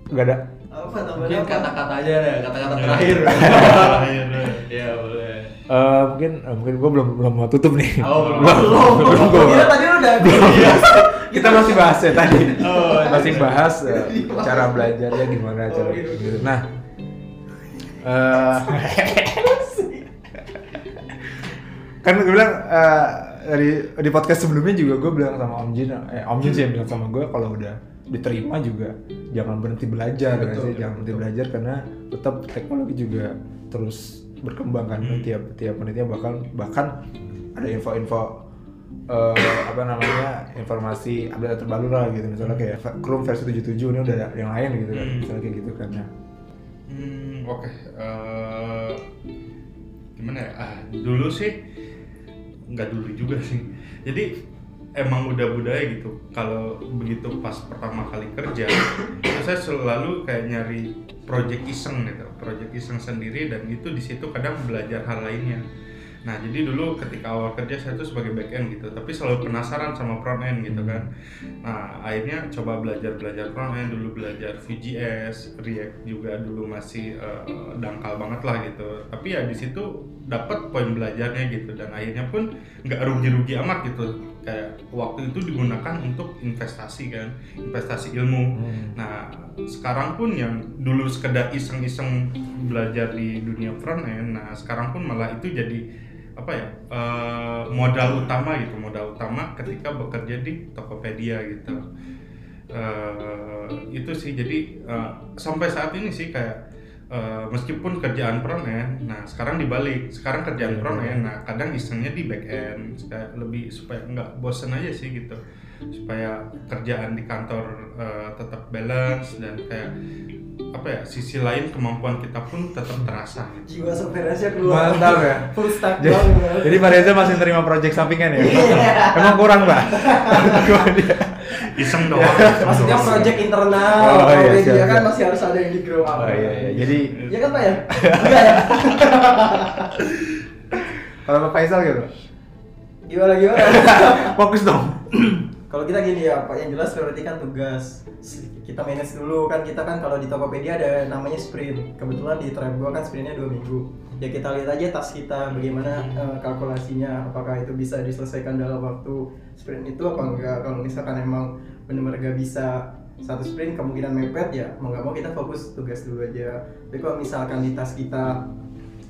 Nggak ada? Apa tambahan Mungkin kata-kata aja deh, kata-kata terakhir. Terakhir. Iya boleh. Eh, mungkin eh, mungkin gue belum belum mau tutup nih. Oh, belum. belum. Belum. Gua- Kira tadi udah kita masih bahas ya tadi. Oh, masih bahas eh, cara belajarnya gimana Oh, cara gitu. gitu. nah eh, kan gue bilang eh, dari di podcast sebelumnya juga gue bilang sama Om Jin eh Om Jin sih yang bilang sama gue kalau udah diterima juga jangan berhenti belajar kan Betul, sih? jangan berhenti belajar karena tetap teknologi juga terus berkembang kan. Tiap tiap menitnya bahkan bahkan ada info-info eh, apa namanya informasi update terbaru lah gitu misalnya kayak Chrome versi 77 ini udah ada yang lain gitu kan Hmm. misalnya kayak gitu kan ya Hmm, oke. Eh, gimana ya? Ah, dulu sih nggak dulu juga sih. Jadi emang udah budaya gitu. Kalau begitu pas pertama kali kerja, itu saya selalu kayak nyari project iseng gitu, project iseng sendiri dan itu di situ kadang belajar hal lainnya. Nah, jadi dulu ketika awal kerja saya tuh sebagai back end gitu, tapi selalu penasaran sama front end gitu kan. Nah, akhirnya coba belajar-belajar front end dulu belajar Vue.js, React juga dulu masih eh, dangkal banget lah gitu. Tapi ya di situ dapat poin belajarnya gitu dan akhirnya pun nggak rugi-rugi amat gitu. Kayak waktu itu digunakan untuk investasi kan, investasi ilmu. Nah, sekarang pun yang dulu sekedar iseng-iseng belajar di dunia front end, nah sekarang pun malah itu jadi apa ya eh, modal utama gitu modal utama ketika bekerja di Tokopedia gitu. Eh, itu sih jadi eh, sampai saat ini sih kayak eh, meskipun kerjaan front end nah sekarang dibalik. Sekarang kerjaan front end nah kadang isengnya di back end kayak lebih supaya nggak bosen aja sih gitu. Supaya kerjaan di kantor eh, tetap balance dan kayak apa ya sisi lain kemampuan kita pun tetap terasa gitu. jiwa software-nya keluar Mantap ya. full stack Jadi, banget jadi Pak Reza masih terima project sampingan ya? Emang kurang, Pak? iseng doang iseng maksudnya doang. project internal Oh, iya, media siap, kan masih harus ada yang di grow up Oh iya, iya. Jadi Iya kan pak ya enggak ya kalau Pak Faisal gitu, gimana gimana fokus dong. kalau kita gini ya pak. Yang jelas priority kan tugas. Kita manage dulu. Kan kita kan kalau di Tokopedia ada namanya sprint. Kebetulan di tribe gua kan sprintnya dua minggu. Ya kita lihat aja tas kita bagaimana eh, kalkulasinya. Apakah itu bisa diselesaikan dalam waktu sprint itu apa enggak? Kalau misalkan emang benar-benar gak bisa satu sprint kemungkinan mepet ya mau nggak mau kita fokus tugas dulu aja. Tapi kalau misalkan di tas kita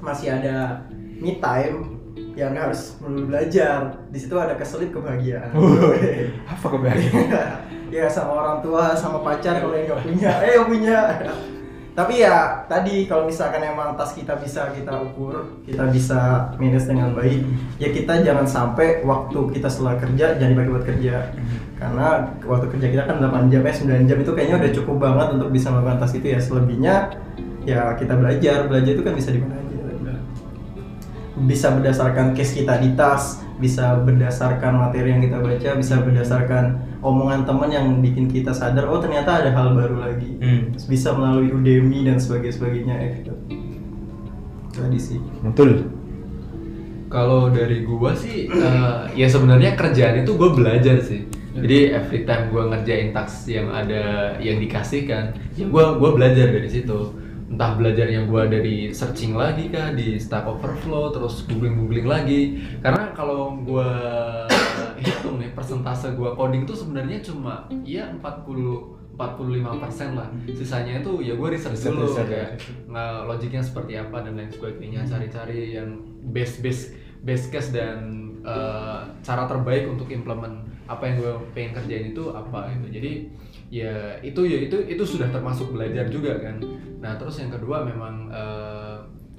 masih ada me time ya nggak harus melulu belajar. Di situ ada keselip kebahagiaan. Apa kebahagiaan? ya sama orang tua sama pacar kalau yang nggak punya. Eh yang punya. Tapi ya tadi kalau misalkan emang tas kita bisa kita ukur kita bisa manage dengan baik ya kita jangan sampai waktu kita setelah kerja jangan dipakai buat kerja. Karena waktu kerja kita kan 8 jam eh 9 jam itu kayaknya udah cukup banget untuk bisa melakukan tas itu ya. Selebihnya ya kita belajar. Belajar itu kan bisa di mana aja bisa berdasarkan case kita di tas, bisa berdasarkan materi yang kita baca, bisa berdasarkan omongan teman yang bikin kita sadar oh ternyata ada hal baru lagi. Hmm. Bisa melalui Udemy dan sebagainya sebagainya ya gitu. Tadi sih. Betul. Kalau dari gua sih, eh, ya sebenarnya kerjaan itu gua belajar sih. Jadi every time gua ngerjain task yang ada yang dikasihkan, ya gua gua belajar dari situ. Entah belajarnya gua dari searching lagi kah di Stack Overflow, terus googling googling lagi. Karena kalau gua hitung nih persentase gua coding tuh sebenarnya cuma ya 40 45% lah. Sisanya itu ya gua research dulu ya. kayak nggak logiknya seperti apa dan lain sebagainya cari-cari yang base base base case dan eh, cara terbaik untuk implement apa yang gue pengen kerjain itu apa gitu jadi ya itu ya itu itu sudah termasuk belajar juga kan. Nah terus yang kedua memang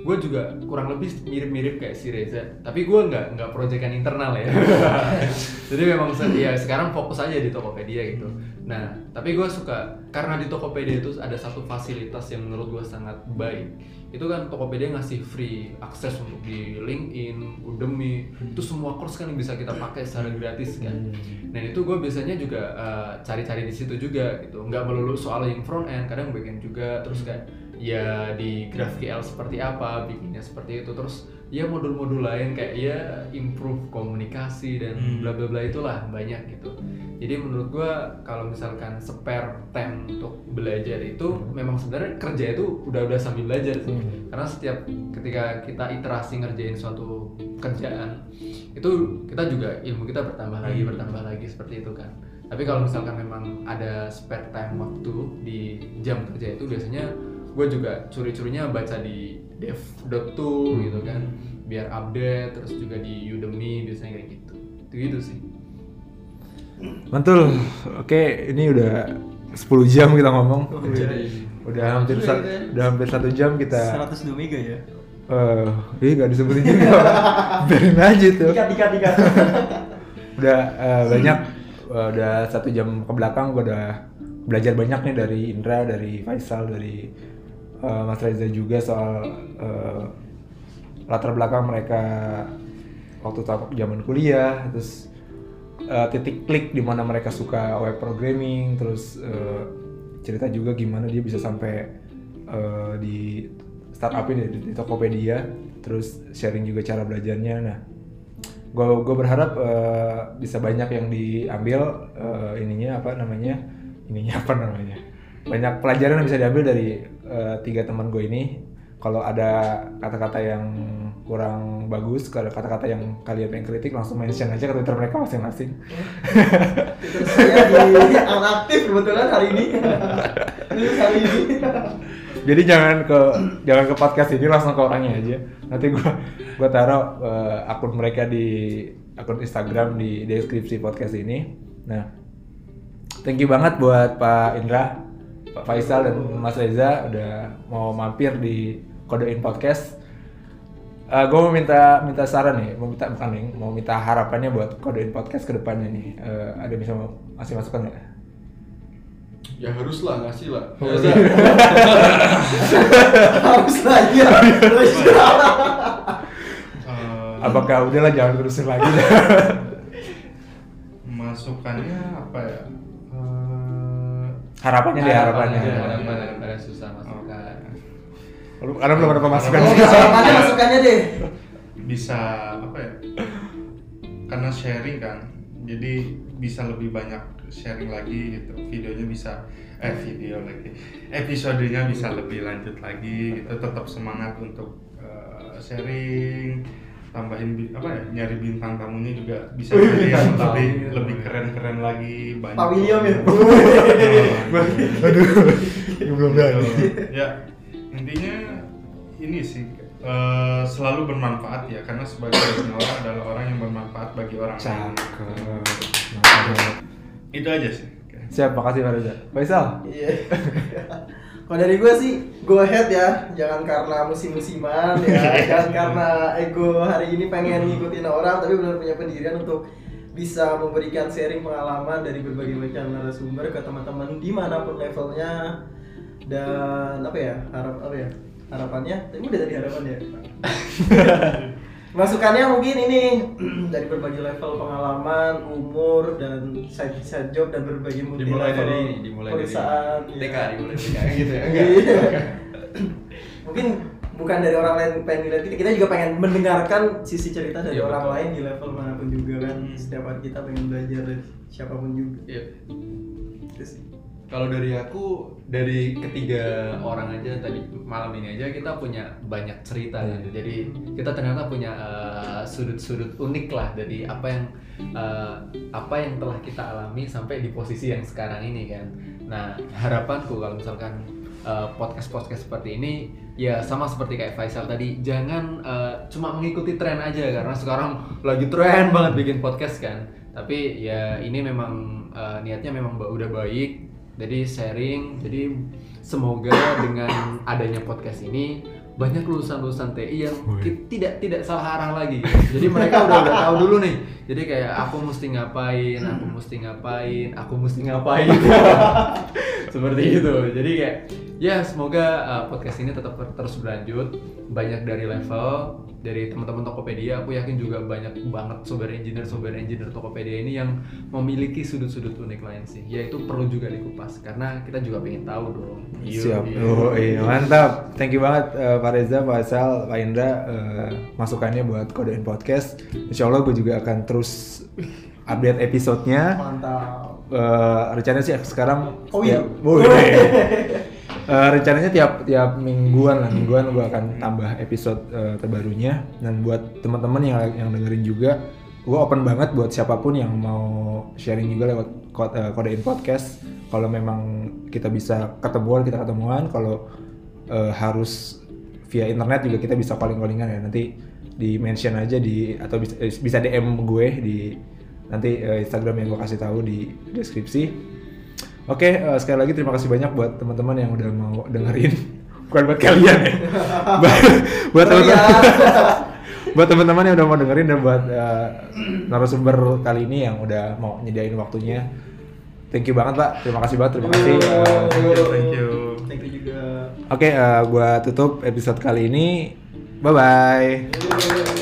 gue juga kurang lebih mirip-mirip kayak si Reza tapi gue nggak nggak proyekan internal ya. Jadi memang ya sekarang fokus aja di Tokopedia gitu. Nah tapi gue suka karena di Tokopedia itu ada satu fasilitas yang menurut gue sangat baik itu kan Tokopedia ngasih free akses untuk di LinkedIn, Udemy, itu semua course kan yang bisa kita pakai secara gratis kan. Dan itu gue biasanya juga eh, cari-cari di situ juga gitu, nggak melulu soal yang front end, kadang back end juga, terus kayak ya di GraphQL seperti apa, bikinnya seperti itu, terus ya modul-modul lain kayak ya improve komunikasi dan Hmm. bla bla bla itulah banyak gitu. Jadi menurut gua kalau misalkan spare time untuk belajar itu memang sebenarnya kerja itu udah udah sambil belajar sih. Karena setiap ketika kita iterasi ngerjain suatu kerjaan itu kita juga ilmu kita bertambah lagi bertambah lagi seperti itu kan. Tapi kalau misalkan memang ada spare time waktu di jam kerja itu biasanya gue juga curi-curinya baca di dev.tool gitu kan biar update terus juga di Udemy biasanya kayak gitu. Itu gitu sih. Mantul. Oke, ini udah 10 jam kita ngomong. Jadi Udah hampir sa- udah hampir satu jam kita 102 mega ya. eh ih gak disebutin juga. Biarin aja tuh. Dikat dikat dikat. Udah eh, banyak eh, udah satu jam ke belakang gue udah belajar banyak nih dari Indra, dari Faisal, dari eh, Mas Reza juga soal eh, latar belakang mereka waktu zaman kuliah, terus eh, titik klik di mana mereka suka web programming, terus eh, cerita juga gimana dia bisa sampai eh, di startup ini di, di Tokopedia terus sharing juga cara belajarnya. Nah, gue gue berharap eh, bisa banyak yang diambil eh, ininya apa namanya ininya apa namanya banyak pelajaran yang bisa diambil dari eh, tiga teman gue ini kalau ada kata-kata yang kurang bagus kalau kata-kata yang kalian pengen kritik langsung mention aja ke twitter mereka masing-masing saya di aktif kebetulan hari ini. Hari ini. jadi jangan ke jangan ke podcast ini langsung ke orangnya aja nanti gua gua taruh eh, akun mereka di akun Instagram di deskripsi podcast ini nah thank you banget buat Pak Indra Pak Faisal dan Mas Reza udah mau mampir di Kodein Podcast gue mau minta minta saran nih, mau minta bukan nih, mau minta harapannya buat Kodein Podcast ke depannya nih. Eh, ada bisa masih masukan nggak? Ya harus lah ngasih lah. Oh, Ya, iya. Harus nanya. Terus. Eh, Apakah udahlah jangan terusin lagi? masukannya apa ya Eh, harapannya deh harapannya. Harapannya, harapan daripada susah masukan. Lu- Karena belum ada pemasukan. Oh, harapannya masukannya deh. bisa apa ya karena sharing kan jadi bisa lebih banyak sharing lagi gitu videonya bisa eh video lagi episodenya bisa lebih lanjut lagi gitu tetap semangat untuk eh, sharing tambahin apa ya nyari bintang tamunya juga bisa jadi yang bintang lebih tamu. lebih keren keren lagi banyak Pak William ya. Aduh, belum ya intinya ini sih eh, selalu bermanfaat ya karena sebagai orang adalah orang yang bermanfaat bagi orang lain Cakep. itu aja sih Siap, makasih Pak Reza. Faisal. Iya. Kalau dari gue sih, go ahead ya. Jangan karena musim-musiman ya. Jangan karena ego hari ini pengen ngikutin orang, tapi benar punya pendirian untuk bisa memberikan sharing pengalaman dari berbagai macam narasumber ke teman-teman di mana pun levelnya dan apa ya harap apa ya harapannya tadi udah tadi harapannya masukannya mungkin ini dari berbagai level pengalaman umur dan side side job dan berbagai multi Dimulai level dari ini, dimulai dari perusahaan TK, ya. dimulai dari TK gitu ya. Iya. mungkin bukan dari orang lain pengen ngeliat kita kita juga pengen mendengarkan sisi cerita dari Iya, orang betul. lain di level mana pun juga kan Hmm. setiap hari kita pengen belajar dari siapa pun juga. Itu sih. Kalau dari aku, dari ketiga orang aja tadi malam ini aja kita punya banyak cerita gitu. Jadi kita ternyata punya eh, sudut-sudut unik lah dari apa yang eh, apa yang telah kita alami sampai di posisi yang sekarang ini kan. Nah harapanku kalau misalkan eh, podcast-podcast seperti ini ya sama seperti kayak Faisal tadi jangan eh, cuma mengikuti tren aja karena sekarang lagi tren banget bikin podcast kan. Tapi ya ini memang eh, niatnya memang udah baik jadi sharing jadi semoga dengan adanya podcast ini banyak lulusan-lulusan TI yang tidak tidak salah arah lagi gitu. jadi mereka udah udah tahu dulu nih. Jadi kayak aku mesti ngapain? Aku mesti ngapain? Aku mesti ngapain seperti itu jadi kayak ya semoga uh, podcast ini tetap ter- terus berlanjut banyak dari level dari teman-teman Tokopedia aku yakin juga banyak banget software engineer software engineer Tokopedia ini yang memiliki sudut-sudut unik lain sih ya itu perlu juga dikupas karena kita juga pengen tahu dong Siap. Iya. Oh, iya, mantap. Thank you banget eh, Pak Reza, Pak Faisal, Pak Indra eh, masukannya buat Kodein Podcast. Insya Allah gue juga akan terus update episodenya. mantap. Eh, rencananya sih sekarang Oh iya. tiap- Wih. Eh, rencananya tiap tiap mingguan lah. Mingguan gue akan tambah episode eh, terbarunya. Dan buat teman-teman yang yang dengerin juga gue open banget buat siapa pun yang mau sharing juga lewat ko- eh, kodein podcast. Kalau memang kita bisa ketemuan kita ketemuan. Kalau eh, harus via internet juga kita bisa calling callingan ya. Nanti di mention aja di atau bisa, bisa DM gue di nanti eh, Instagram yang gue kasih tahu di deskripsi Oke, eh, sekali lagi terima kasih banyak buat teman-teman yang udah mau dengerin. Bukan buat kalian ya. buat buat Oh, iya. teman-teman. buat teman-teman yang udah mau dengerin dan buat eh, narasumber kali ini yang udah mau nyediain waktunya. Thank you banget, Pak. Terima kasih banget, terima kasih. Thank you, thank you. thank you juga Oke, eh, gua tutup episode kali ini. Bye bye.